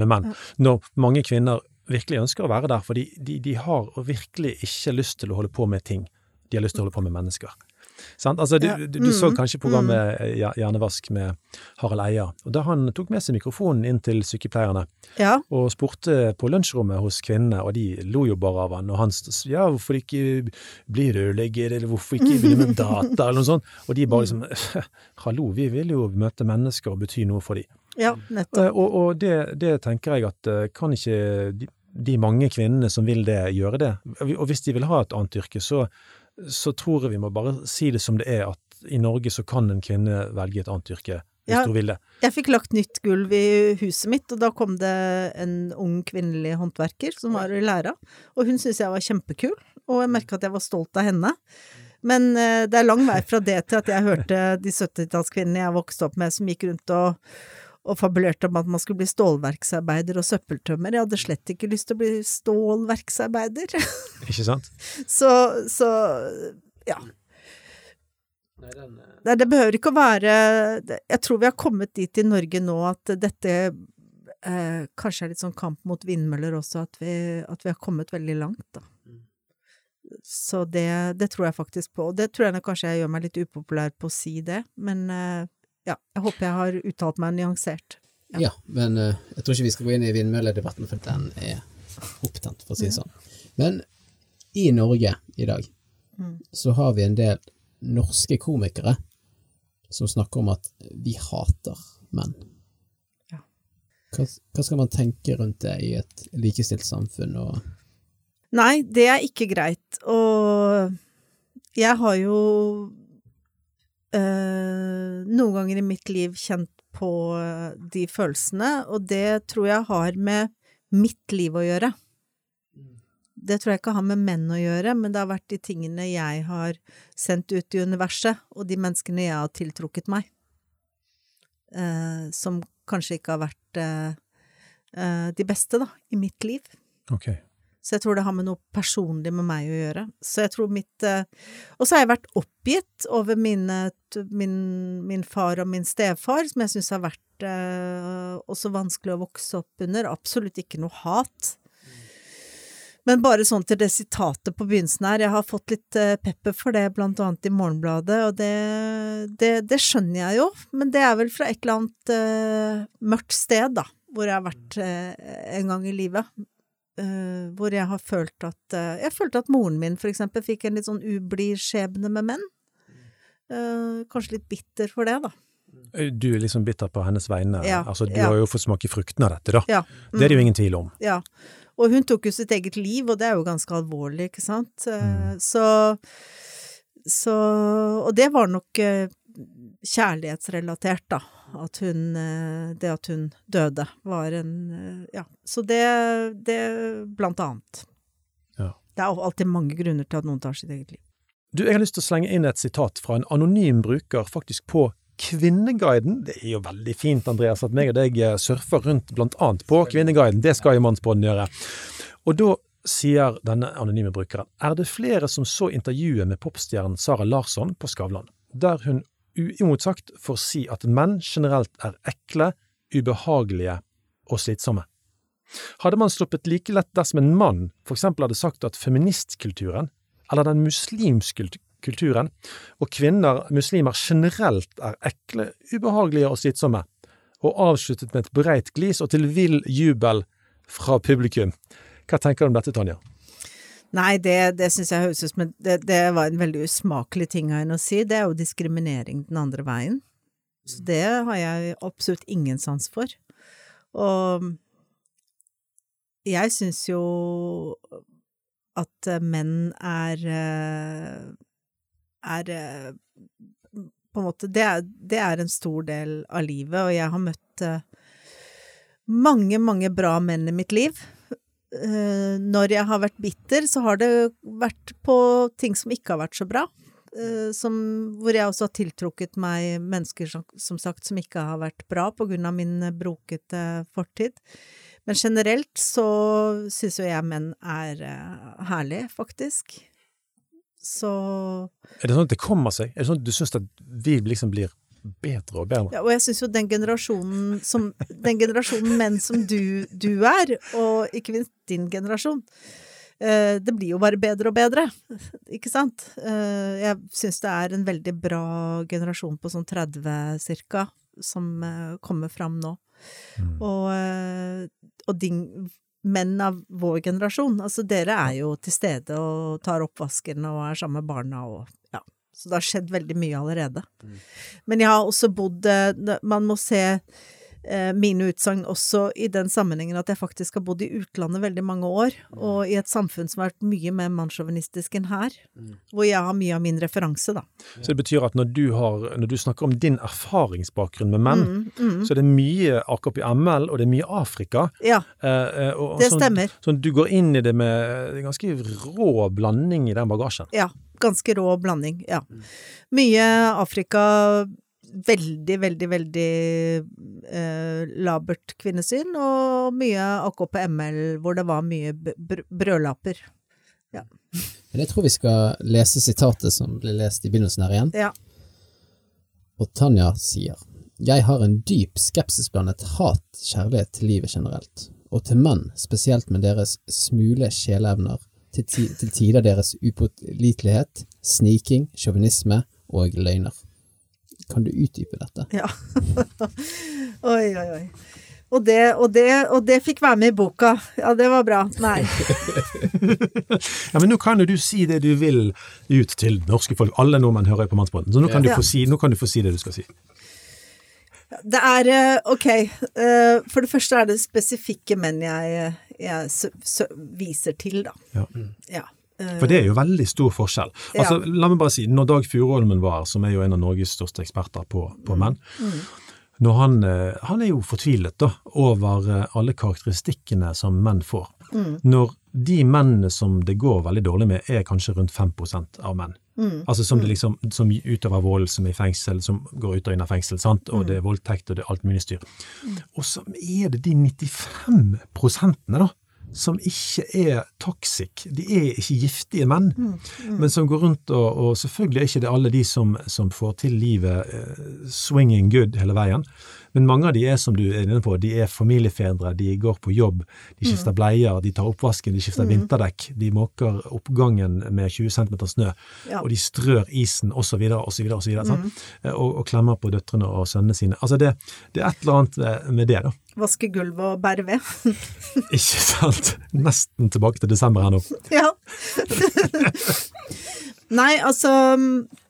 med menn? Når mange kvinner virkelig ønsker å være der, for de, de, de har virkelig ikke lyst til å holde på med ting. De har lyst til å holde på med mennesker. Altså, du, du, du så Mm, kanskje programmet eh, Hjernevask med Harald Eia, og da han tok med seg mikrofonen inn til sykepleierne Ja. og spurte på lunsjrommet hos kvinnene, og de lo jo bare av han, og han sa ja, hvorfor ikke bli rørlegger, eller hvorfor ikke begynne med data, eller noe sånt, og de bare liksom, hallo, vi vil jo møte mennesker og bety noe for dem. ja, nettopp. Eh, Og, og det, det tenker jeg at eh, kan ikke de, de mange kvinnene som vil det, gjøre det? Og hvis de vil ha et annet yrke, så, så tror jeg vi må bare si det som det er, at i Norge så kan en kvinne velge et annet yrke hvis Ja. hun vil det. Jeg fikk lagt nytt gulv i huset mitt, og da kom det en ung kvinnelig håndverker som var i læra, og hun syntes jeg var kjempekul, og jeg merka at jeg var stolt av henne. Men eh, det er lang vei fra det til at jeg hørte de 70-tallskvinnene jeg vokste opp med som gikk rundt og, og fabulerte om at man skulle bli stålverksarbeider og søppeltømmer. Jeg hadde slett ikke lyst til å bli stålverksarbeider. Ikke sant? Så, så ja. Nei, det behøver ikke å være Jeg tror vi har kommet dit i Norge nå at dette eh, kanskje er litt sånn kamp mot vindmøller også, at vi, at vi har kommet veldig langt, da. Så det, det tror jeg faktisk på. Og det tror jeg kanskje jeg gjør meg litt upopulær på å si det, men eh, ja, jeg håper jeg har uttalt meg nyansert. Ja, men uh, jeg tror ikke vi skal gå inn i vindmølledebatten, for den er opptent, for å si det sånn. Men i Norge i dag så har vi en del norske komikere som snakker om at vi hater menn. Ja. Hva, hva skal man tenke rundt det i et likestilt samfunn og Nei, det er ikke greit. Og jeg har jo eh, noen ganger i mitt liv kjent på eh, de følelsene, og det tror jeg har med mitt liv å gjøre. Det tror jeg ikke har med menn å gjøre, men det har vært de tingene jeg har sendt ut i universet, og de menneskene jeg har tiltrukket meg, eh, som kanskje ikke har vært eh, eh, de beste, da, i mitt liv. Ok. Så jeg tror det har med noe personlig med meg å gjøre. Så jeg tror mitt eh, Og så har jeg vært oppgitt over mine, min, min far og min stefar, som jeg syns har vært eh, også vanskelig å vokse opp under. Absolutt ikke noe hat. Men bare sånn til det sitatet på begynnelsen her, jeg har fått litt eh, pepper for det, blant annet i Morgenbladet, og det, det, det skjønner jeg jo, men det er vel fra et eller annet uh, mørkt sted, da, hvor jeg har vært uh, en gang i livet. Eh, hvor jeg har følt at uh, Jeg følte at moren min, for eksempel, fikk en litt sånn ublid skjebne med menn. Uh, kanskje litt bitter for det, da. Du er liksom bitter på hennes vegne. Ja, altså, du ja. har jo fått smake frukten av dette, da. Ja. Det er det jo ingen tvil om. Ja. Og hun tok jo sitt eget liv, og det er jo ganske alvorlig, ikke sant. Mm. Så, så Og det var nok kjærlighetsrelatert, da. At hun eh, Det at hun døde, var en eh, Ja. Så det, det Blant annet. Ja. Det er alltid mange grunner til at noen tar sitt eget liv. Du, jeg har lyst til å slenge inn et sitat fra en anonym bruker, faktisk på Kvinneguiden. Det er jo veldig fint, Andreas, at meg og deg eh, surfer rundt blant annet på Kvinneguiden. Det skal jo Mannsbåten gjøre. Og da sier denne anonyme brukeren er det flere som så intervjuet med popstjernen Sara Larsson på Skavlan, der hun uimotsagt for å si at menn generelt er ekle, ubehagelige og slitsomme. Hadde man sluppet like lett dersom en mann for eksempel hadde sagt at feministkulturen, eller den muslimske kulturen, og kvinner, muslimer generelt er ekle, ubehagelige og slitsomme, og avsluttet med et breit glis og til vill jubel fra publikum. Hva tenker du om dette, Tanja? Nei, det, det syns jeg høres ut som det, det var en veldig usmakelig ting av henne å si. Det er jo diskriminering den andre veien. Så det har jeg absolutt ingen sans for. Og jeg syns jo at eh, menn er eh, er eh, på en måte det er, det er en stor del av livet, og jeg har møtt mange, mange bra menn i mitt liv. Eh, når jeg har vært bitter, så har det vært på ting som ikke har vært så bra. Eh, som, hvor jeg også har tiltrukket meg mennesker som, som sagt som ikke har vært bra på grunn av min eh, brokete fortid. Men generelt så syns jo jeg menn er herlige, faktisk. Så Er det sånn at det kommer seg? Er det sånn at du syns at vi liksom blir bedre og bedre? Ja, og jeg syns jo den generasjonen som Den generasjonen menn som du, du er, og ikke minst din generasjon, eh, det blir jo bare bedre og bedre, ikke sant? Eh, jeg syns det er en veldig bra generasjon på sånn 30 cirka, som eh, kommer fram nå. Mm. Og, og din menn av vår generasjon, altså dere er jo til stede og tar oppvasken og er sammen med barna og. Så det har skjedd veldig mye allerede. Men jeg har også bodd eh, Man må se mine utsagn også i den sammenhengen at jeg faktisk har bodd i utlandet veldig mange år, og i et samfunn som har vært mye mer mannssjåvinistisk enn her, hvor jeg har mye av min referanse, da. Så det betyr at når du, har, når du snakker om din erfaringsbakgrunn med menn, Mm, mm. så er det mye AKP-ML, og det er mye Afrika. Ja, eh, eh, og, og det sånn, stemmer. Sånn du går inn i det med en ganske rå blanding i den bagasjen. Ja, ganske rå blanding, ja. Mye Afrika, veldig, veldig, veldig eh, labert kvinnesyn, og mye AKP-ML hvor det var mye br brødlaper. Ja. Men jeg tror vi skal lese sitatet som ble lest i begynnelsen her igjen. Ja. Og Tanja sier Jeg har en dyp skepsisblandet hat-kjærlighet til livet generelt, og til menn, spesielt med deres smule sjeleevner, til, ti til tider deres upålitelighet, sniking, sjåvinisme og løgner. Kan du utdype dette? Ja. oi, oi, oi. Og det, og, det, og det fikk være med i boka. Ja, det var bra. Nei. ja, men nå kan jo du si det du vil ut til norske folk. Alle nordmenn hører på Mannsbåten, så nå kan, du Ja. få si, nå kan du få si det du skal si. Det er eh, ok. eh, For det første er det spesifikke menn jeg, jeg s- s- viser til, da. Ja. Ja. For det er jo veldig stor forskjell. Altså, Ja. La meg bare si, når Dag Furuholmen var her, som er jo en av Norges største eksperter på, Mm. på menn, når han, eh, han er jo fortvilet da, over eh, alle karakteristikkene som menn får. Mm. Når de mennene som det går veldig dårlig med, er kanskje rundt 5 av menn. Mm. Altså som, det liksom, som utøver vold, som er i fengsel, som går ut og inn av fengsel, sant? Mm. og det er voldtekt og det er alt mulig styr. Og så er det de 95 prosentene da, som ikke er toxic. De er ikke giftige menn, Mm. men som går rundt og, og selvfølgelig er ikke det alle de som, som får til livet eh, swinging good hele veien. Men mange av de er som du er inne på, de er familiefedre, de går på jobb, de Mm. skifter bleier, de tar oppvasken, de skifter vinterdekk, de måker oppgangen med 20 cm snø, Ja. og de strør isen osv. osv. Mm. Og, og klemmer på døtrene og sønnene sine. Altså det, det er et eller annet eh, med det, da. Vaske gulvet og bære ved. Ikke sant? Nesten tilbake til desember her nå. ja. Nei, altså eh,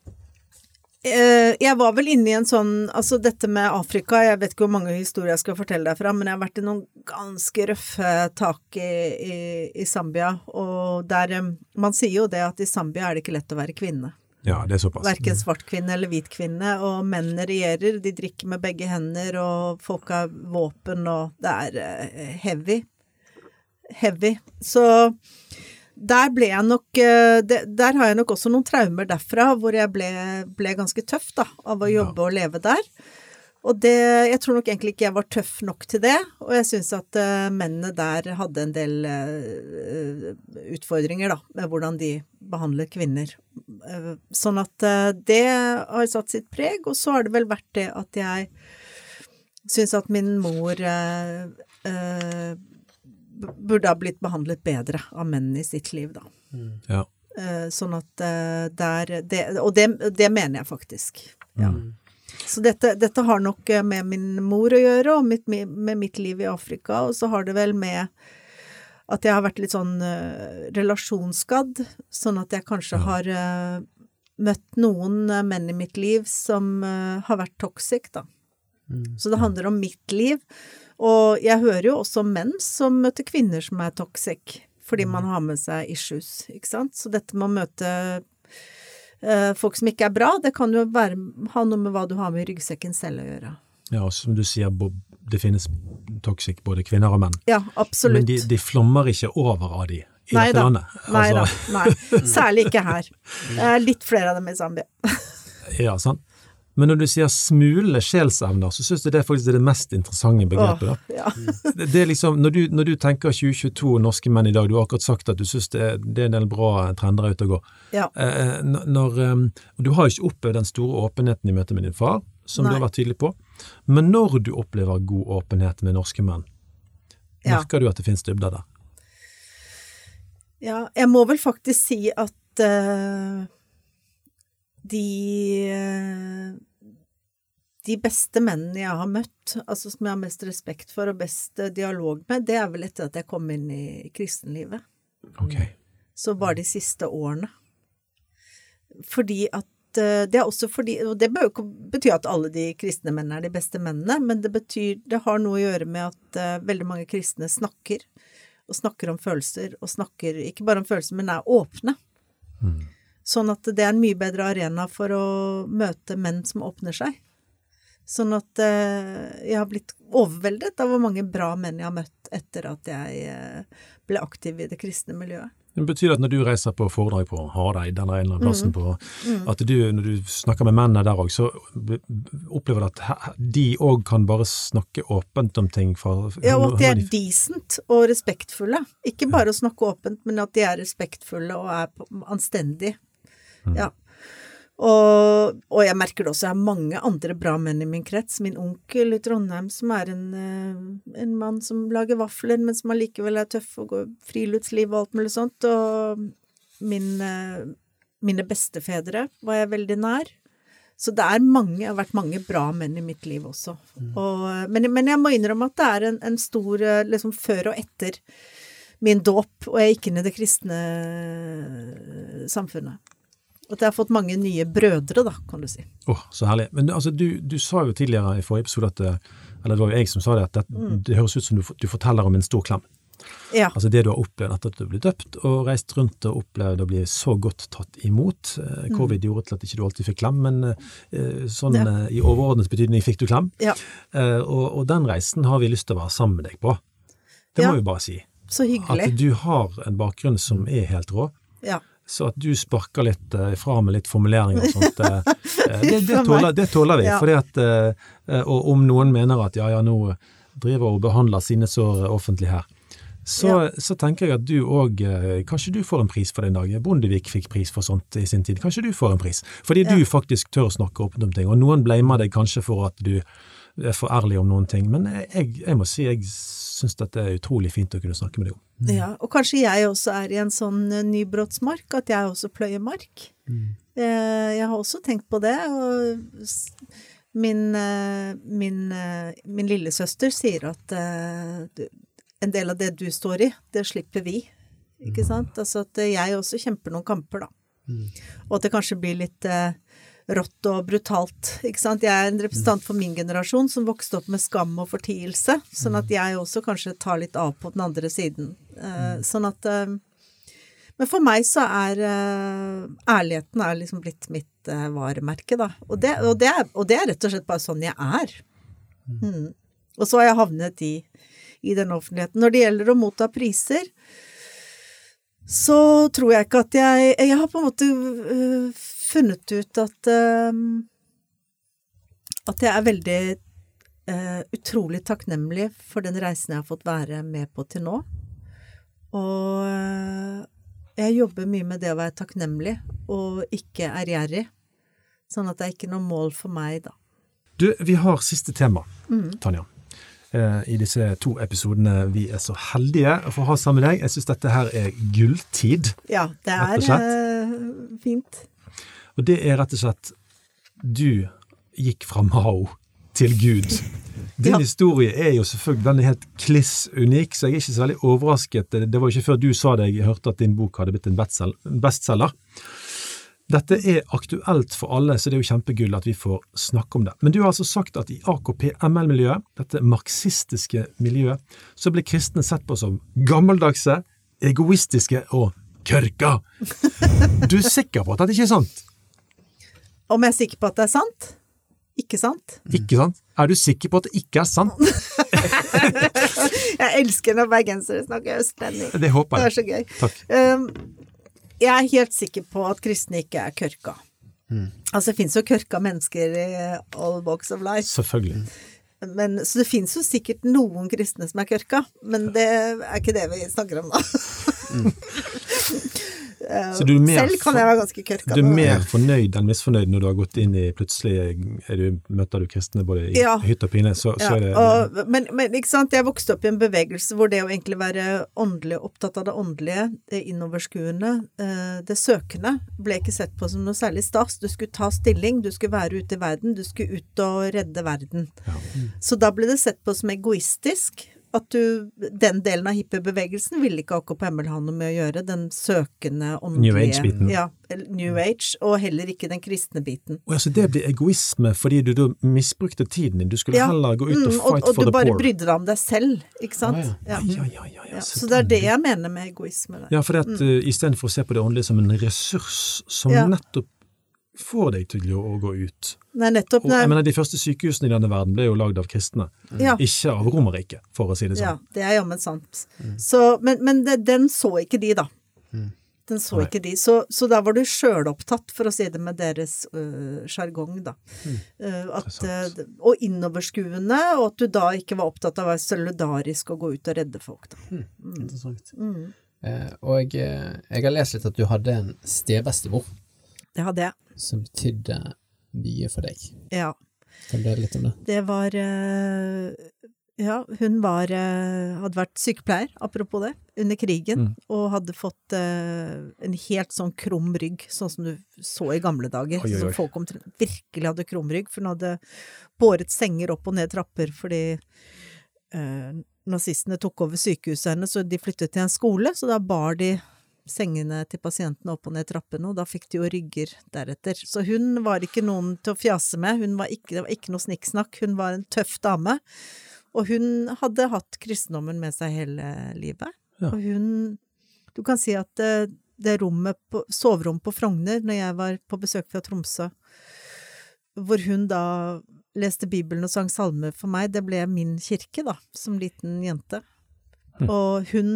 Jeg var vel inne i en sånn Altså dette med Afrika, jeg vet ikke hvor mange historier jeg skal fortelle derfra, men jeg har vært i noen ganske røffe tak i, i, i Zambia, og der eh, Man sier jo det at i Zambia er det ikke lett å være kvinne. Ja, det er såpass. Verken svart kvinne eller hvit kvinne, og mennene regjerer, de drikker med begge hender, og folk har våpen, og det er eh, heavy. Heavy. Så der ble jeg nok eh, Der har jeg nok også noen traumer derfra, hvor jeg ble, ble ganske tøff, da, av å jobbe og leve der. Og det Jeg tror nok egentlig ikke jeg var tøff nok til det, og jeg syns at eh, mennene der hadde en del eh, utfordringer, da, med hvordan de behandler kvinner. Sånn at det har satt sitt preg, og så har det vel vært det at jeg syns at min mor burde ha blitt behandlet bedre av menn i sitt liv, da. Ja. Eh, sånn at eh, der det, Og det, det mener jeg faktisk. Ja. Så dette, dette har nok eh, med min mor å gjøre, og mitt, med mitt liv i Afrika, og så har det vel med at jeg har vært litt sånn relasjonsskadd, sånn at jeg kanskje har eh, møtt noen menn i mitt liv som har vært toxic, da. Så det handler om mitt liv. Og jeg hører jo også menn som møter kvinner som er toxic, fordi man har med seg issues, ikke sant. Så dette med å møte uh, folk som ikke er bra, det kan jo være, ha noe med hva du har med i ryggsekken selv å gjøre. ja, og som du sier, Bob, det finnes toxic både kvinner og menn. Ja, absolutt. Men de, de flommer ikke over av de i Nei dette da. landet. Nei da. Altså, Nei. Særlig ikke her. Det er litt flere av dem i Zambia. Ja, sant. Men når du sier smule sjelsevner, så syns jeg det faktisk er det mest interessante begrepet. Åh, ja. Det, er liksom, når du, når du tenker 2022 norske menn i dag, du har akkurat sagt at du syns det, det er en del bra trender ute og går. ja. Eh, når, eh, og du har jo ikke opplevd den store åpenheten i møte med din far, som du har vært tydelig på. Men når du opplever god åpenhet med norske menn, Ja. merker du at det finnes dybder der? Ja, jeg må vel faktisk si at eh, de eh, De beste mennene jeg har møtt, altså som jeg har mest respekt for og best eh, dialog med, det er vel etter at jeg kom inn i kristenlivet. Ok. Så bare de siste årene. Fordi at eh, Det er også fordi Og det bør jo ikke bety at alle de kristne mennene er de beste mennene, men det betyr Det har noe å gjøre med at veldig mange kristne snakker. Og snakker om følelser, og snakker ikke bare om følelser, men er åpne. Sånn at det er en mye bedre arena for å møte menn som åpner seg. Sånn at eh, jeg har blitt overveldet av hvor mange bra menn jeg har møtt etter at jeg eh, ble aktiv i det kristne miljøet. Det betyr at når du reiser på foredrag på Hareid eller en eller annen plassen Mm. på At du, når du snakker med mennene der òg, så opplever du at de òg kan bare snakke åpent om ting fra Ja, og at de er decent og respektfulle. Ikke bare å snakke åpent, men at de er respektfulle og er på- anstendige. Ja. Og, og jeg merker det også, jeg har mange andre bra menn i min krets. Min onkel i Trondheim som er en, eh, en mann som lager vafler, men som allikevel er tøff og går friluftsliv og alt mulig sånt. Og min, eh, mine bestefedre var jeg veldig nær. Så det er mange, det har vært mange bra menn i mitt liv også. Og, men, men, jeg må innrømme at det er en, en stor eh, liksom før og etter min dåp, og jeg gikk inn i det kristne samfunnet. At jeg har fått mange nye brødre, da, kan du si. Åh, oh, så herlig. Men altså, du, du, sa jo tidligere i forrige episode at Eller det var jo jeg som sa det, at det, mm. det høres ut som du, du, forteller om en stor klem. Ja. Altså det du har opplevd etter at du ble døpt, og reist rundt og opplevd å bli så godt tatt imot. Covid mm. Covid gjorde til at ikke du alltid fikk klem, men eh, sånn ja. Eh, i overordnet betydning fikk du klem. Ja. Og, og, den reisen har vi lyst til å være sammen med deg på. Det må vi bare si. Så hyggelig. At du har en bakgrunn som er helt rå. Ja. Så at du sparker litt uh, fra med litt formuleringer og sånt, uh, det, det, tåler, det, tåler, vi. Ja. Fordi at, og om noen mener at ja, ja, nå driver og behandler sine sår offentlig her, så, ja. så, tenker jeg at du òg Kanskje du får en pris for det en dag. Bondevik fikk pris for sånt i sin tid. Kanskje du får en pris. Fordi ja. du faktisk tør å snakke åpent om ting. Og noen blamer deg kanskje for at du er for ærlig om noen ting, men jeg, jeg må si jeg syns dette er utrolig fint å kunne snakke med deg om. Mm. Ja, og kanskje jeg også er i en sånn eh, nybrottsmark, at jeg også pløyer mark. Mm. Eh, jeg har også tenkt på det, og min, eh, min, min lillesøster sier at en del av det du står i, det slipper vi. Ikke mm. sant? Altså at jeg også kjemper noen kamper, da. Mm. Og at det kanskje blir litt rått og brutalt. Ikke sant? Jeg er en representant for min generasjon som vokste opp med skam og fortielse, sånn at jeg også kanskje tar litt av på den andre siden. Uh, sånn at uh, Men for meg så er uh, ærligheten er liksom blitt mitt varemerke, da. Og det, og, det er, og det, er, rett og slett bare sånn jeg er. Mm. Og så har jeg havnet i, i den offentligheten. Når det gjelder å motta priser, så tror jeg ikke at jeg Jeg har på en måte funnet ut at um, at jeg er veldig uh, utrolig takknemlig for den reisen jeg har fått være med på til nå. Og uh, jeg jobber mye med det å være takknemlig og ikke ærgjerrig. Sånn at det er ikke noe mål for meg, da. Du, vi har siste tema, mm. Tanja. Uh, I disse to episodene vi er så heldige å få ha sammen med deg. Jeg syns dette her er gulltid. Ja, det er fint. Og det er rett og slett Du gikk fra Mao til Gud. Din ja. historie er jo selvfølgelig den er helt kliss unik, så jeg er ikke så veldig overrasket. Det var jo ikke før du sa det jeg hørte at din bok hadde blitt en bestselger. Dette er aktuelt for alle, så det er jo kjempegull at vi får snakke om det. Men du har altså sagt at i AKP-ML-miljøet, dette marxistiske miljøet, så ble kristne sett på som gammeldagse, egoistiske og kørka. Du er sikker på at dette ikke er sant? Om jeg er sikker på at det er sant? Ikke sant? Ikke sant? Er du sikker på at det ikke er sant? jeg elsker når bergensere snakker østlending. Det håper jeg. Det er så gøy. Um, jeg er helt sikker på at kristne ikke er kørka. Mm. Altså, det fins jo kørka mennesker i all walks of life. Selvfølgelig. Men, så det fins jo sikkert noen kristne som er kørka, men det er ikke det vi snakker om da. mm. Selv kan jeg være ganske kørka. Du er mer fornøyd enn misfornøyd når du har gått inn i Plutselig du, møter du kristne både i ja. hytt og pine. Så, så er det, og, men, men, ikke sant, jeg vokste opp i en bevegelse hvor det å egentlig være åndelig, opptatt av det åndelige, det innoverskuende, eh, det søkende, ble ikke sett på som noe særlig stas. Du skulle ta stilling, du skulle være ute i verden, du skulle ut og redde verden. Ja. Så da ble det sett på som egoistisk at du Den delen av hippiebevegelsen ville ikke AKP Hemmel ha noe med å gjøre, den søkende åndelige New Age-biten. Ja, New Age, og heller ikke den kristne biten. Og altså det blir egoisme fordi du da misbrukte tiden din, du skulle ja. heller gå ut og mm, fight og, og for the poor. Og du bare brydde deg om deg selv, ikke sant? Ah, ja. Ja. Ja, så det er det jeg mener med egoisme. Der. Ja, for at mm. uh, istedenfor å se på det åndelige som en ressurs som nettopp får deg til å, gå ut. Nei, nettopp. Og, jeg mener, De første sykehusene i denne verden ble jo lagd av kristne, ja. ikke av Romerriket, for å si det sånn. Ja, det er jammen sant. Mm. Så, men, men det, den så ikke de, da. Mm. Den så Nei. ikke de. Så, så da var du sjølopptatt, for å si det med deres øh, sjargong, da. Mm. Uh, at, uh, og innoverskuende, og at du da ikke var opptatt av å være solidarisk og gå ut og redde folk, da. Mm. mm. Interessant. Mm. Eh, og jeg, jeg, har lest litt at du hadde en stebestemor det hadde jeg. som betydde mye for deg. Ja. Kan du dele litt om det? Det var eh, Ja, hun var eh, hadde vært sykepleier, apropos det, under krigen, Mm. og hadde fått eh, en helt sånn krum rygg, sånn som du så i gamle dager. Oi, oi, oi. Som folk omtrent virkelig hadde krum rygg, for hun hadde båret senger opp og ned trapper fordi nazistene tok over sykehuset hennes, så de flyttet til en skole, så da bar de sengene til pasientene opp og ned trappene, og da fikk de jo rygger deretter. Så hun var ikke noen til å fjase med, hun var ikke, det var ikke noe snikksnakk, hun var en tøff dame. Og hun hadde hatt kristendommen med seg hele livet. Ja. Og hun Du kan si at det, det rommet på soverommet på Frogner, når jeg var på besøk fra Tromsø, hvor hun da leste Bibelen og sang salmer for meg, det ble min kirke, da, som liten jente. Og hun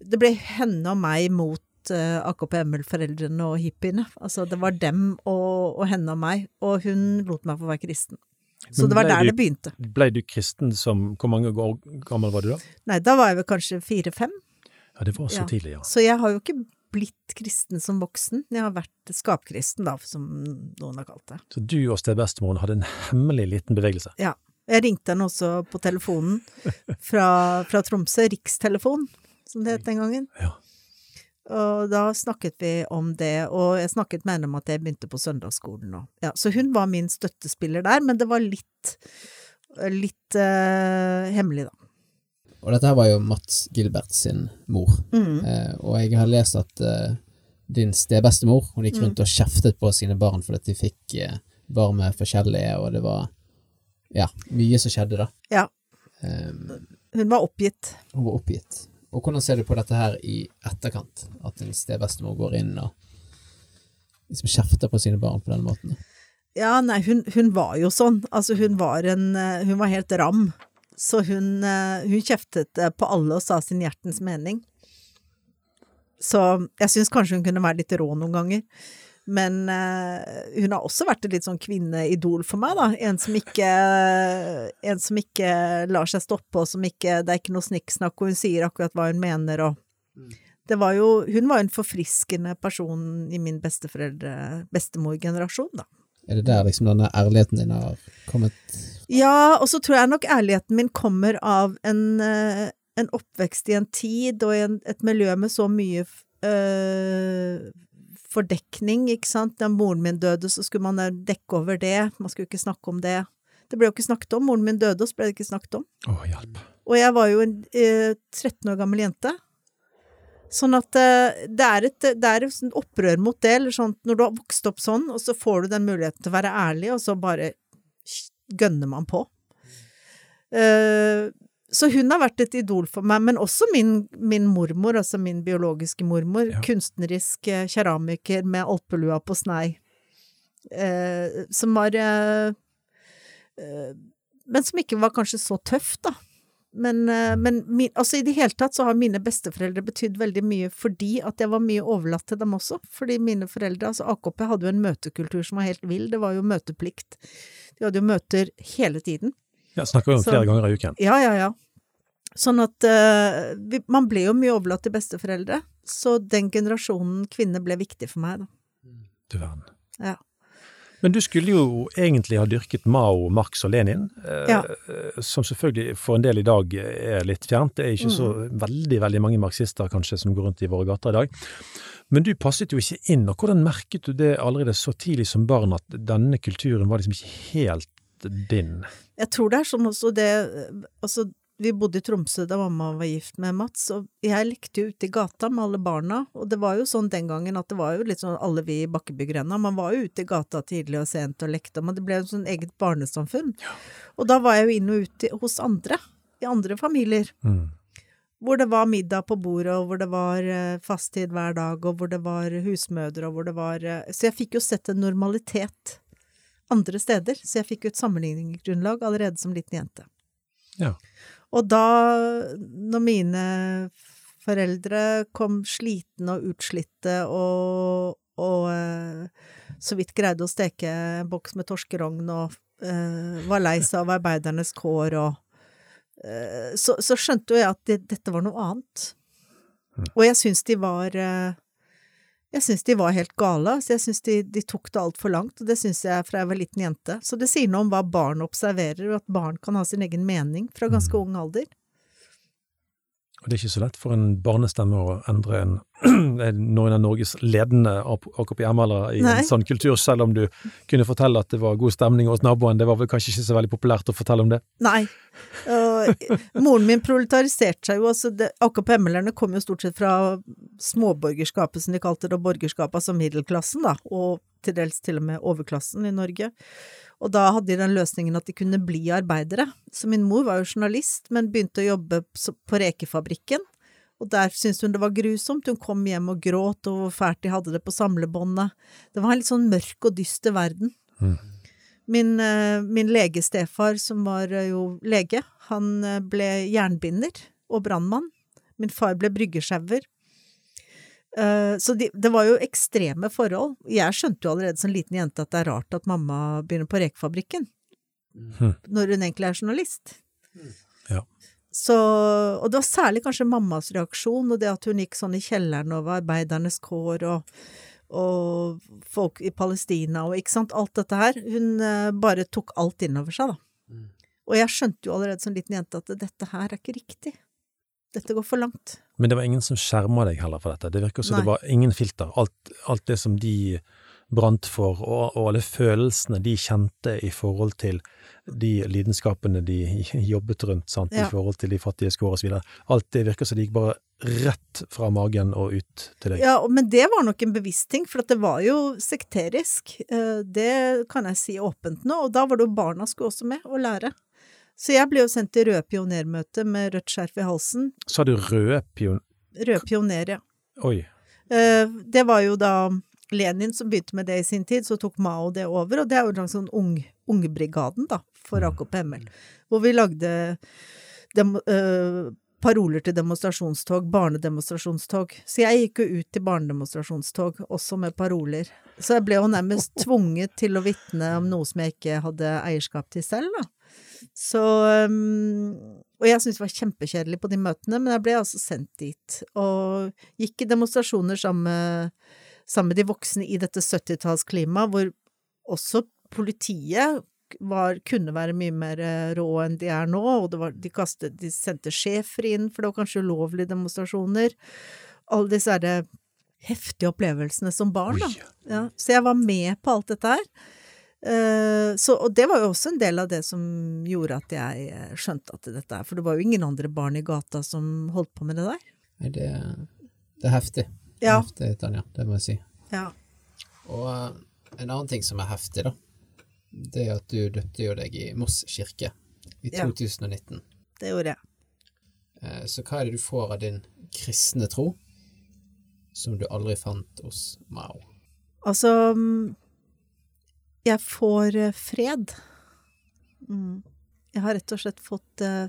Det ble henne og meg mot eh, AKP-ML-foreldrene og hippiene. Altså, det var dem og, og henne og meg, og hun lot meg få være kristen. Så det var der du- det begynte. Ble du kristen som Hvor mange år gammel var du da? Nei, da var jeg vel kanskje fire-fem. Ja, det var så Ja. tidlig, ja. Så jeg har jo ikke blitt kristen som voksen. Jeg har vært skapkristen, da, som noen har kalt det. Så du og stebestemoren hadde en hemmelig liten bevegelse. Ja. Jeg ringte henne også på telefonen fra, fra Tromsø, rikstelefon, som det het den gangen. Ja. Og da snakket vi om det, og jeg snakket med henne om at jeg begynte på søndagsskolen nå. Ja, så hun var min støttespiller der, men det var litt litt uh, hemmelig, da. Og dette her var jo Mats Gilbert sin mor, Mm. eh, og jeg har lest at eh, din stebestemor hun gikk rundt og kjeftet på sine barn fordi de fikk eh, varme forskjellige, og det var ja, mye som skjedde da. Ja. Eh, Hun var oppgitt. hun var oppgitt. Og hvordan ser du på dette her i etterkant, at din stebestemor går inn og liksom kjefter på sine barn på den måten? Ja, nei, hun, hun var jo sånn. Altså, hun var en eh, Hun var helt ram. Så hun, eh, hun kjeftet eh, på alle og sa sin hjertens mening. Så jeg syns kanskje hun kunne være litt rå noen ganger. Men eh, hun har også vært et litt sånn kvinneidol for meg, da. En som ikke En som ikke lar seg stoppe, og som ikke Det er ikke noe snikksnakk, og hun sier akkurat hva hun mener, og Det var jo Hun var en forfriskende person i min besteforeldre bestemorgenerasjon, da. Er det der liksom denne ærligheten din har kommet Ja, og så tror jeg nok ærligheten min kommer av en, eh, en oppvekst i en tid og i en, et miljø med så mye øh, fordekning, ikke sant. Da moren min døde, så skulle man dekke over det, man skulle ikke snakke om det. Det ble jo ikke snakket om. Moren min døde, og så ble det ikke snakket om. Å, hjelp. Og jeg var jo en eh, 13 år gammel jente. Sånn at eh, det er et, det er et opprør mot det, eller sånn når du har vokst opp sånn, og så får du den muligheten til å være ærlig, og så bare gønner man på. Eh, så hun har vært et idol for meg, men også min, min mormor, altså min biologiske mormor. Ja. Kunstnerisk eh, keramiker med alpelua på snei. Eh, som var eh, eh, Men som ikke var kanskje så tøff, da. Men, eh, men min, altså i det hele tatt så har mine besteforeldre betydd veldig mye fordi at jeg var mye overlatt til dem også. Fordi mine foreldre, altså AKP, hadde jo en møtekultur som var helt vill. Det var jo møteplikt. De hadde jo møter hele tiden. Ja, snakker vi om flere ganger i uken. Ja, ja, ja. Sånn at uh, vi, man ble jo mye overlatt til besteforeldre. Så den generasjonen kvinner ble viktig for meg, da. Du verden. Ja. Men du skulle jo egentlig ha dyrket Mao, Marx og Lenin, eh, Ja. som selvfølgelig for en del i dag er litt fjernt. Det er ikke så Mm. veldig veldig mange marxister kanskje som går rundt i våre gater i dag. Men du passet jo ikke inn, og hvordan merket du det allerede så tidlig som barn at denne kulturen var liksom ikke helt din? Jeg tror det er sånn også det Altså, vi bodde i Tromsø da mamma var gift med Mats, og jeg lekte jo ute i gata med alle barna, og det var jo sånn den gangen at det var jo litt sånn alle vi i Bakkebyggrenda, man var jo ute i gata tidlig og sent og lekte, men det ble jo sånn eget barnesamfunn. Og da var jeg jo inn og ut hos andre, i andre familier. Mm. Hvor det var middag på bordet, og hvor det var fast fasttid hver dag, og hvor det var husmødre, og hvor det var eh, Så jeg fikk jo sett en normalitet andre steder, så jeg fikk jo et sammenligningsgrunnlag allerede som liten jente. Ja. Og da, når mine foreldre kom slitne og utslitte og, og eh, så vidt greide å steke en boks med torskerogn og uh, var lei seg av arbeidernes kår og eh, så, så skjønte jo jeg at det, dette var noe annet. Og jeg syns de var Jeg syns de var helt gale, så jeg syns de, de tok det altfor langt, og det syns jeg fra jeg var liten jente. Så det sier noe om hva barn observerer, og at barn kan ha sin egen mening fra ganske Mm. ung alder. Og det er ikke så lett for en barnestemme å endre en, noen av Norges ledende AKP-ML-ere i Nei. en sånn kultur, selv om du kunne fortelle at det var god stemning hos naboen. Det var vel kanskje ikke så veldig populært å fortelle om det? Nei. Og moren min proletariserte seg jo, altså AKP-ML-erne kom jo stort sett fra småborgerskapet, som de kalte det, og borgerskapet, altså middelklassen, da, og til dels til og med overklassen i Norge. Og da hadde de den løsningen at de kunne bli arbeidere. Så min mor var jo journalist, men begynte å jobbe på rekefabrikken. Og der syntes hun det var grusomt. Hun kom hjem og gråt over hvor fælt de hadde det på samlebåndet. Det var en litt sånn mørk og dyster verden. Mm. Min, eh, min legestefar, som var eh, jo lege, han eh, ble jernbinder og brannmann. Min far ble bryggesjauer. Eh, Så de, det var jo ekstreme forhold. Jeg skjønte jo allerede som liten jente at det er rart at mamma begynner på rekefabrikken, Mm. når hun egentlig er journalist. Ja. Så, og det var særlig kanskje mammas reaksjon, og det at hun gikk sånn i kjelleren over arbeidernes kår og, og folk i Palestina og ikke sant, alt dette her. Hun eh, bare tok alt innover seg, da. Mm. Og jeg skjønte jo allerede som liten jente at dette her er ikke riktig. Dette går for langt. Men det var ingen som skjerma deg heller for dette. Det virker som det var ingen filter. Alt, alt det som de brant for, og, og alle følelsene de kjente i forhold til de lidenskapene de jobbet rundt, sant, Ja. i forhold til de fattige skår og så videre. Alt det virker som det gikk bare rett fra magen og ut til deg. Ja, men det var nok en bevisst ting, for det var jo sekterisk. Eh, Det kan jeg si åpent nå, og da var det jo barna skulle også med og lære. Så jeg ble jo sendt til Røde pionermøte med rødt skjerf i halsen. Så har du røde pion... Røde pioner, ja. Oi. Eh, Det var jo da Lenin som begynte med det i sin tid, så tok Mao det over, og det er jo en sånn ung, ungebrigaden, da, for Mm. AKP-ML, hvor vi lagde dem, øh, paroler til demonstrasjonstog, barnedemonstrasjonstog. Så jeg gikk jo ut til barnedemonstrasjonstog, også med paroler. Så jeg ble jo nærmest tvunget til å vitne om noe som jeg ikke hadde eierskap til selv, da. Så um, Og jeg syntes det var kjempekjedelig på de møtene, men jeg ble altså sendt dit. Og gikk i demonstrasjoner sammen med, sammen med de voksne i dette 70-tallsklimaet, hvor også politiet var, kunne være mye mer eh, rå enn de er nå, og det var, de, kastet, de sendte sjefer inn, for det var kanskje ulovlige demonstrasjoner. Alle disse herre heftige opplevelsene som barn, da. Ja, så jeg var med på alt dette her. Eh, så, og det var jo også en del av det som gjorde at jeg eh, skjønte at dette er For det var jo ingen andre barn i gata som holdt på med det der. Nei, det, det er heftig. Det er Ja. heftig, Tanja, det må jeg si. Ja. Og eh, en annen ting som er heftig, da, det er at du døpte jo deg i Moss kirke i Ja. 2019. Det gjorde jeg. Så hva er det du får av din kristne tro som du aldri fant hos Mao? Altså mm, Jeg får eh, fred. Mm. Jeg har rett og slett fått eh,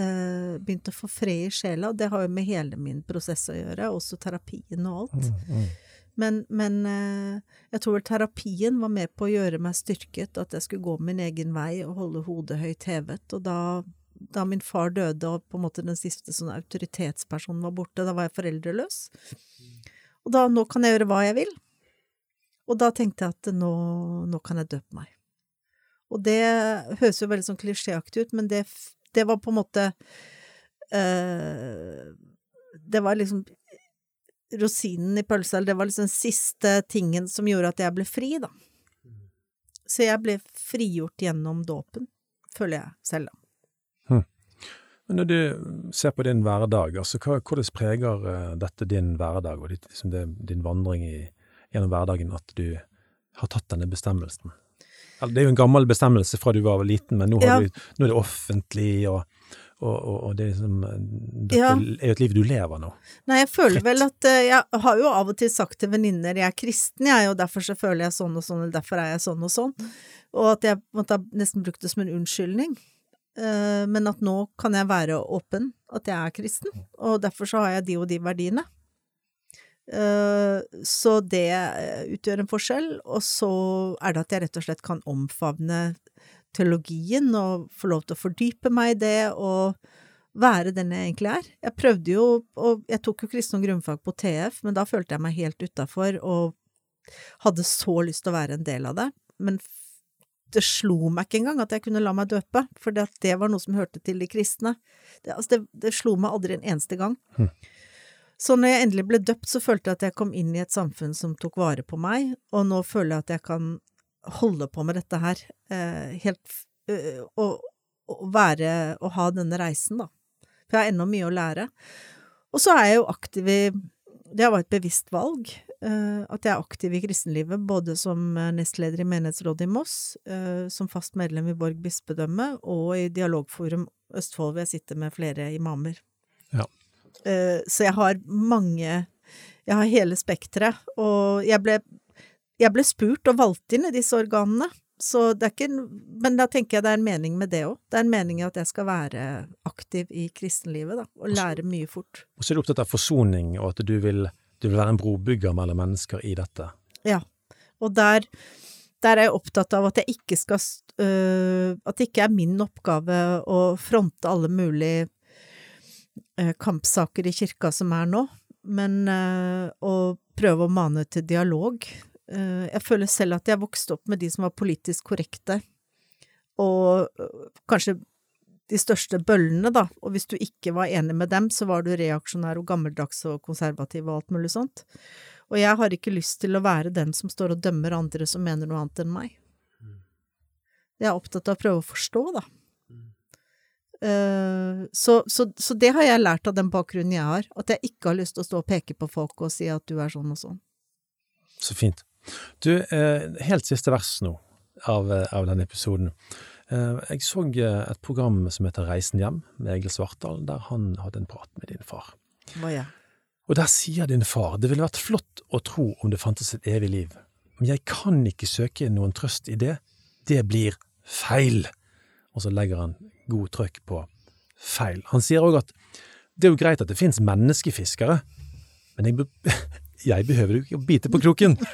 eh, Begynt å få fred i sjela, og det har jo med hele min prosess å gjøre, også terapien og alt. Mm, mm. Men, men eh, jeg tror vel terapien var med på å gjøre meg styrket, at jeg skulle gå min egen vei og holde hodet høyt hevet. Og da, da min far døde og på en måte den siste sånn autoritetspersonen var borte, da var jeg foreldreløs. Og da, nå kan jeg gjøre hva jeg vil. Og da tenkte jeg at nå, nå kan jeg døpe meg. Og det høres jo veldig sånn klisjéaktig ut, men det, det var på en måte øh, Det var liksom rosinen i pølsa, eller det var liksom den siste tingen som gjorde at jeg ble fri, da. Så jeg ble frigjort gjennom dåpen, føler jeg selv, da. Men når du ser på din hverdag, altså hva, hvordan preger eh, dette din hverdag og ditt, liksom det, din vandring i, gjennom hverdagen at du har tatt denne bestemmelsen? Det er jo en gammel bestemmelse fra du var liten, men nå, har Ja. du, nå er det offentlig, og, og, og, og det er liksom Dette Ja. er jo et liv du lever nå. Nei, jeg føler Fritt. vel at eh, Jeg har jo av og til sagt til venninner jeg er kristen, jeg, og derfor så føler jeg sånn og sånn, eller derfor er jeg sånn og sånn. Og at jeg måtte ha nesten brukt det som en unnskyldning. Eh, men at nå kan jeg være åpen, at jeg er kristen, og derfor så har jeg de og de verdiene. Eh, så det eh, utgjør en forskjell, og så er det at jeg rett og slett kan omfavne teologien og få lov til å fordype meg i det, og, være den jeg egentlig er. Jeg prøvde jo, og jeg tok jo kristen grunnfag på TF, men da følte jeg meg helt utafor og hadde så lyst til å være en del av det. Men det slo meg ikke engang at jeg kunne la meg døpe, for det var noe som hørte til de kristne. Det, altså det, det slo meg aldri en eneste gang. Hm. Så når jeg endelig ble døpt, så følte jeg at jeg kom inn i et samfunn som tok vare på meg, og nå føler jeg at jeg kan holde på med dette her eh, helt øh, og, og være og ha denne reisen, da. For jeg har ennå mye å lære. Og så er jeg jo aktiv i Det var et bevisst valg. Eh, at jeg er aktiv i kristenlivet, både som nestleder i menighetsrådet i Moss, uh, som fast medlem i Borg bispedømme, og i Dialogforum Østfold, hvor jeg sitter med flere imamer. Ja. Uh, så jeg har mange Jeg har hele spekteret. Og jeg ble, jeg ble spurt og valgt inn i disse organene. Så det er ikke Men da tenker jeg det er en mening med det òg. Det er en mening at jeg skal være aktiv i kristenlivet, da, og lære mye fort. Og så er du opptatt av forsoning, og at du vil, du vil være en brobygger mellom mennesker i dette. Ja. Og der, der er jeg opptatt av at jeg ikke skal øh, At det ikke er min oppgave å fronte alle mulige kampsaker i kirka som er nå, men øh, å prøve å mane til dialog Eh, jeg føler selv at jeg vokste opp med de som var politisk korrekte, og eh, kanskje de største bøllene, da, og hvis du ikke var enig med dem, så var du reaksjonær og gammeldags og konservativ og alt mulig sånt. Og jeg har ikke lyst til å være den som står og dømmer andre som mener noe annet enn meg. Jeg er opptatt av å prøve å forstå, da. Uh, så, så, så, det har jeg lært av den bakgrunnen jeg har, at jeg ikke har lyst til å stå og peke på folk og si at du er sånn og sånn. Så fint. Du, eh, helt siste vers nå av, eh, av denne episoden. Eh, jeg så et program som heter Reisen hjem, med Egil Svartdal, der han hadde en prat med din far. Hva ja. Og der sier din far det ville vært flott å tro om det fantes et evig liv, men jeg kan ikke søke noen trøst i det, det blir feil. Og så legger han god trøkk på feil. Han sier òg at det er jo greit at det finnes menneskefiskere, men jeg, jeg behøver jo ikke å bite på kroken.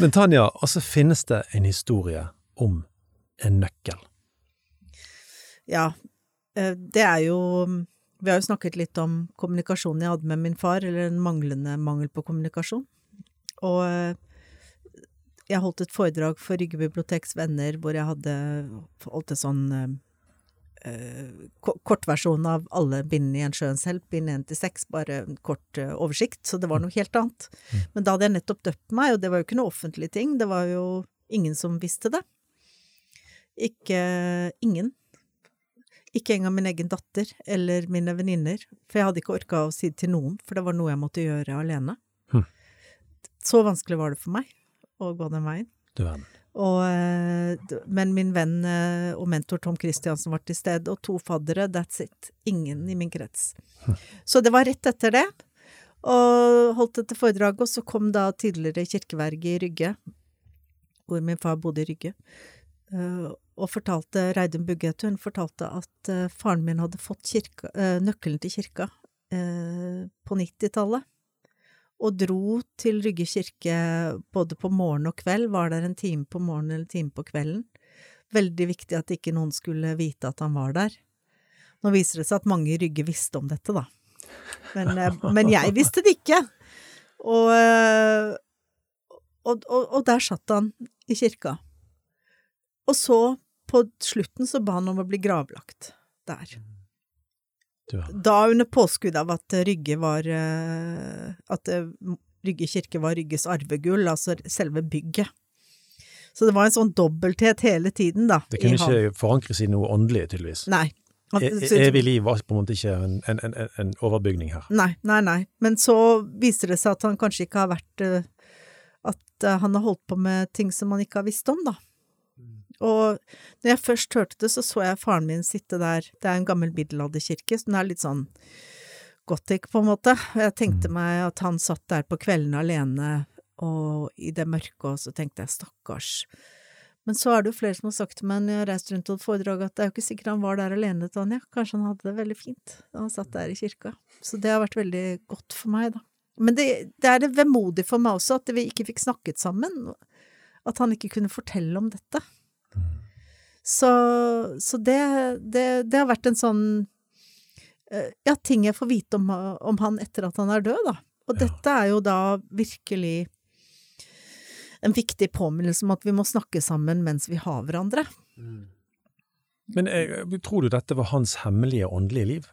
Men Tanja, altså finnes det en historie om en nøkkel? Ja, eh, det er jo Vi har jo snakket litt om kommunikasjonen jeg hadde med min far, eller en manglende mangel på kommunikasjon. Og eh, jeg holdt et foredrag for Rygge biblioteks venner hvor jeg hadde holdt en sånn eh, Eh, kortversjon av alle bindene i En sjøens help, bind én til seks, bare en kort uh, oversikt, så det var noe helt annet. Mm. Men da hadde jeg nettopp døpt meg, og det var jo ikke noe offentlig ting, det var jo ingen som visste det. Ikke ingen. Ikke engang min egen datter eller mine venninner, for jeg hadde ikke orka å si det til noen, for det var noe jeg måtte gjøre alene. Hm. Så vanskelig var det for meg den veien. Du verden. Og, eh, men min venn eh, og mentor Tom Christiansen var til stede, og to faddere, that's it. Ingen i min krets. Så det var rett etter det, og holdt dette foredraget, og så kom da tidligere kirkeverget i Rygge, hvor min far bodde i Rygge, eh, og fortalte, Reidun Buggetun fortalte at faren min hadde fått kirka, nøkkelen til kirka på 90-tallet og dro til Rygge kirke både på morgen og kveld, var der en time på morgenen eller en time på kvelden. Veldig viktig at ikke noen skulle vite at han var der. Nå viser det seg at mange i Rygge visste om dette, da. Men, eh, men jeg visste det ikke. Og, eh, og, og, og, der satt han i kirka. Og så, på slutten, så ba han om å bli gravlagt der. Da under påskudd av at Rygge var eh, At eh, Rygge kirke var Rygges arvegull, altså selve bygget. Så det var en sånn dobbelthet hele tiden, da. Det kunne ikke forankres i noe åndelig, tydeligvis. Nei. E, e evig liv var på en måte ikke en, en, en, en, overbygning her. Nei, nei, nei. Men så viser det seg at han kanskje ikke har vært eh, At han har holdt på med ting som han ikke har visst om, da. Og når jeg først hørte det, så så jeg faren min sitte der. Det er en gammel middelalderkirke, så den er litt sånn gothic, på en måte. Og Jeg tenkte mm. meg at han satt der på kveldene alene og i det mørke, og så tenkte jeg stakkars. Men så er det jo flere som har sagt til meg når jeg har reist rundt og foredrag at det er jo ikke sikkert han var der alene, Tanja. Kanskje han hadde det veldig fint da han satt der i kirka. Så det har vært veldig godt for meg, da. Men det, det er det vemodig for meg også at vi ikke fikk snakket sammen. At han ikke kunne fortelle om dette. Så, så det, det, det har vært en sånn eh, Ja, ting jeg får vite om, om han etter at han er død, da. Og Ja. dette er jo da virkelig en viktig påminnelse om at vi må snakke sammen mens vi har hverandre. Men jeg, tror du dette var hans hemmelige åndelige liv?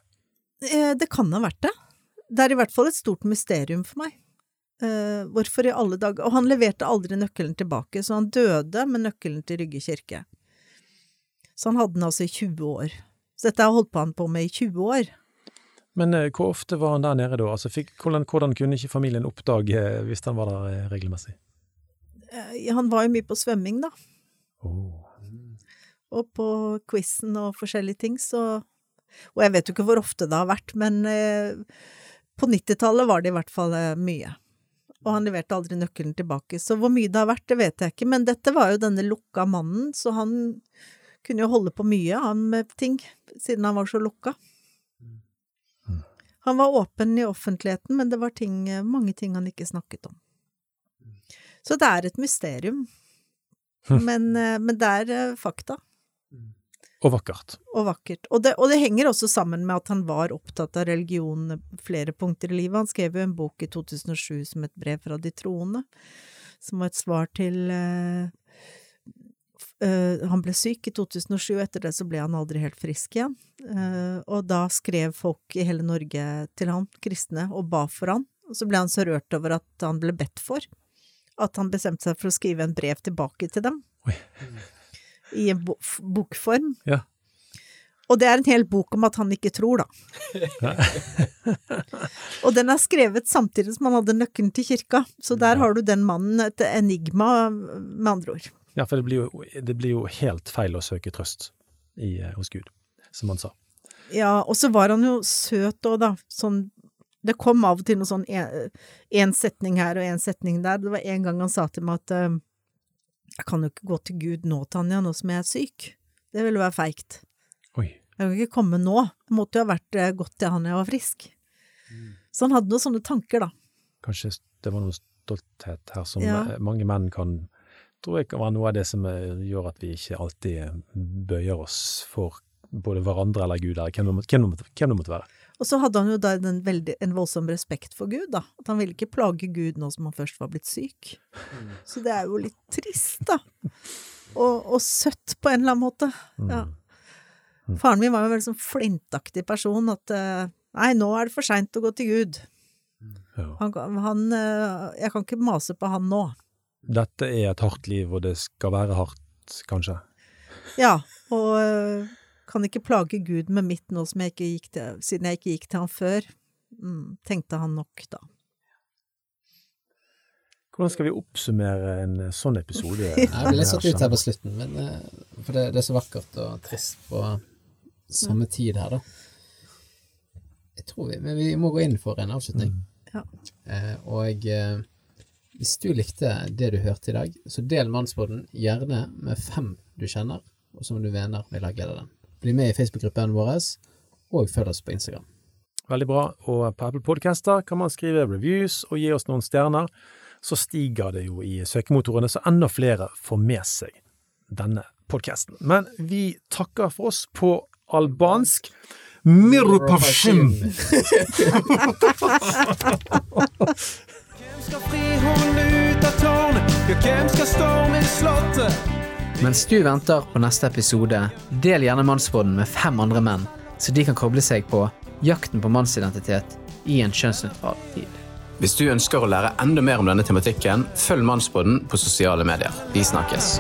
Eh, Det kan ha vært det. Det er i hvert fall et stort mysterium for meg. Eh, hvorfor i alle dager Og han leverte aldri nøkkelen tilbake, så han døde med nøkkelen til Rygge kirke. Så han hadde den altså i 20 år. Så dette har holdt på han på med i 20 år. Men uh, hvor ofte var han der nede da? Altså, fikk, hvordan, hvordan kunne ikke familien oppdage eh, hvis han var der regelmessig? Han var jo mye på svømming, da. Oh. Og på quizen og forskjellige ting, så Og jeg vet jo ikke hvor ofte det har vært, men på 90-tallet var det i hvert fall mye. Og han leverte aldri nøkkelen tilbake. Så hvor mye det har vært, det vet jeg ikke. Men dette var jo denne lukka mannen, så han kunne jo holde på mye, han med ting, siden han var så lukka. Han var åpen i offentligheten, men det var ting, mange ting han ikke snakket om. Så det er et mysterium. Men, eh, men det er eh, fakta Og vakkert. og vakkert. Og det, og det henger også sammen med at han var opptatt av religion flere punkter i livet. Han skrev jo en bok i 2007 som et brev fra de troende, som var et svar til uh, eh, Han ble syk i 2007, etter det så ble han aldri helt frisk igjen. Uh, og da skrev folk i hele Norge til han, kristne, og ba for han. Og så ble han så rørt over at han ble bedt for, at han bestemte seg for å skrive en brev tilbake til dem. Oi. I en bokform. Ja. Og det er en hel bok om at han ikke tror, da. og den er skrevet samtidig som han hadde nøkkelen til kirka, så der har du den mannen, et enigma, med andre ord. Ja, for det blir, jo, det blir jo helt feil å søke trøst i, eh, hos Gud, som han sa. Ja, og så var han jo søt òg, da. Sånn Det kom av og til noe sånn én setning her og én setning der. Det var en gang han sa til meg at eh, jeg kan jo ikke gå til Gud nå, Tanja, nå som jeg er syk. Det ville være feigt. Oi. Jeg kan ikke komme nå. Det måtte jo ha vært eh, godt til han jeg var frisk. Så han hadde noen sånne tanker, da. Kanskje det var noe stolthet her som Ja. eh, mange menn kan tror jeg kan være noe av det som eh, gjør at vi ikke alltid bøyer oss for både hverandre eller Gud, eller hvem det, måtte- hvem det måtte være. Og så hadde han jo da en, veldig, en voldsom respekt for Gud, da. At han ville ikke plage Gud nå som han først var blitt syk. Så det er jo litt trist, da. Og, og søtt på en eller annen måte. Ja. Faren min var jo en veldig sånn flintaktig person, at eh, nei, nå er det for seint å gå til Gud. Han, han, eh, jeg kan ikke mase på han nå. Dette er et hardt liv, og det skal være hardt, kanskje. Ja, og eh, kan ikke plage Gud med mitt nå som jeg ikke gikk til, siden jeg ikke gikk til han før. Mm, tenkte han nok, da. Hvordan skal vi oppsummere en eh, sånn episode? Jeg ble litt satt ut her på slutten, men, eh, for det, det er så vakkert og trist på samme tid her, da. Jeg tror vi, men vi må gå inn for en avslutning. Ja. Eh, og eh, hvis du likte det du hørte i dag, så del Mannsbåten gjerne med fem du kjenner, og som du mener vil ha glede av den. Bli med i Facebook-gruppen vår, og følg oss på Instagram. Veldig bra. Og på Apple Podcaster kan man skrive reviews og gi oss noen stjerner. Så stiger det jo i søkemotorene, så enda flere får med seg denne podkasten. Men vi takker for oss på albansk. Miropashim! Hvem skal fri henne ut av tårnet? Ja, hvem skal storme slottet? Mens du venter på neste episode, del gjerne Mannsbåten med fem andre menn, så de kan koble seg på jakten på mannsidentitet i en kjønnsnøytral tid. Hvis du ønsker å lære enda mer om denne tematikken, følg Mannsbåten på sosiale medier. Vi snakkes.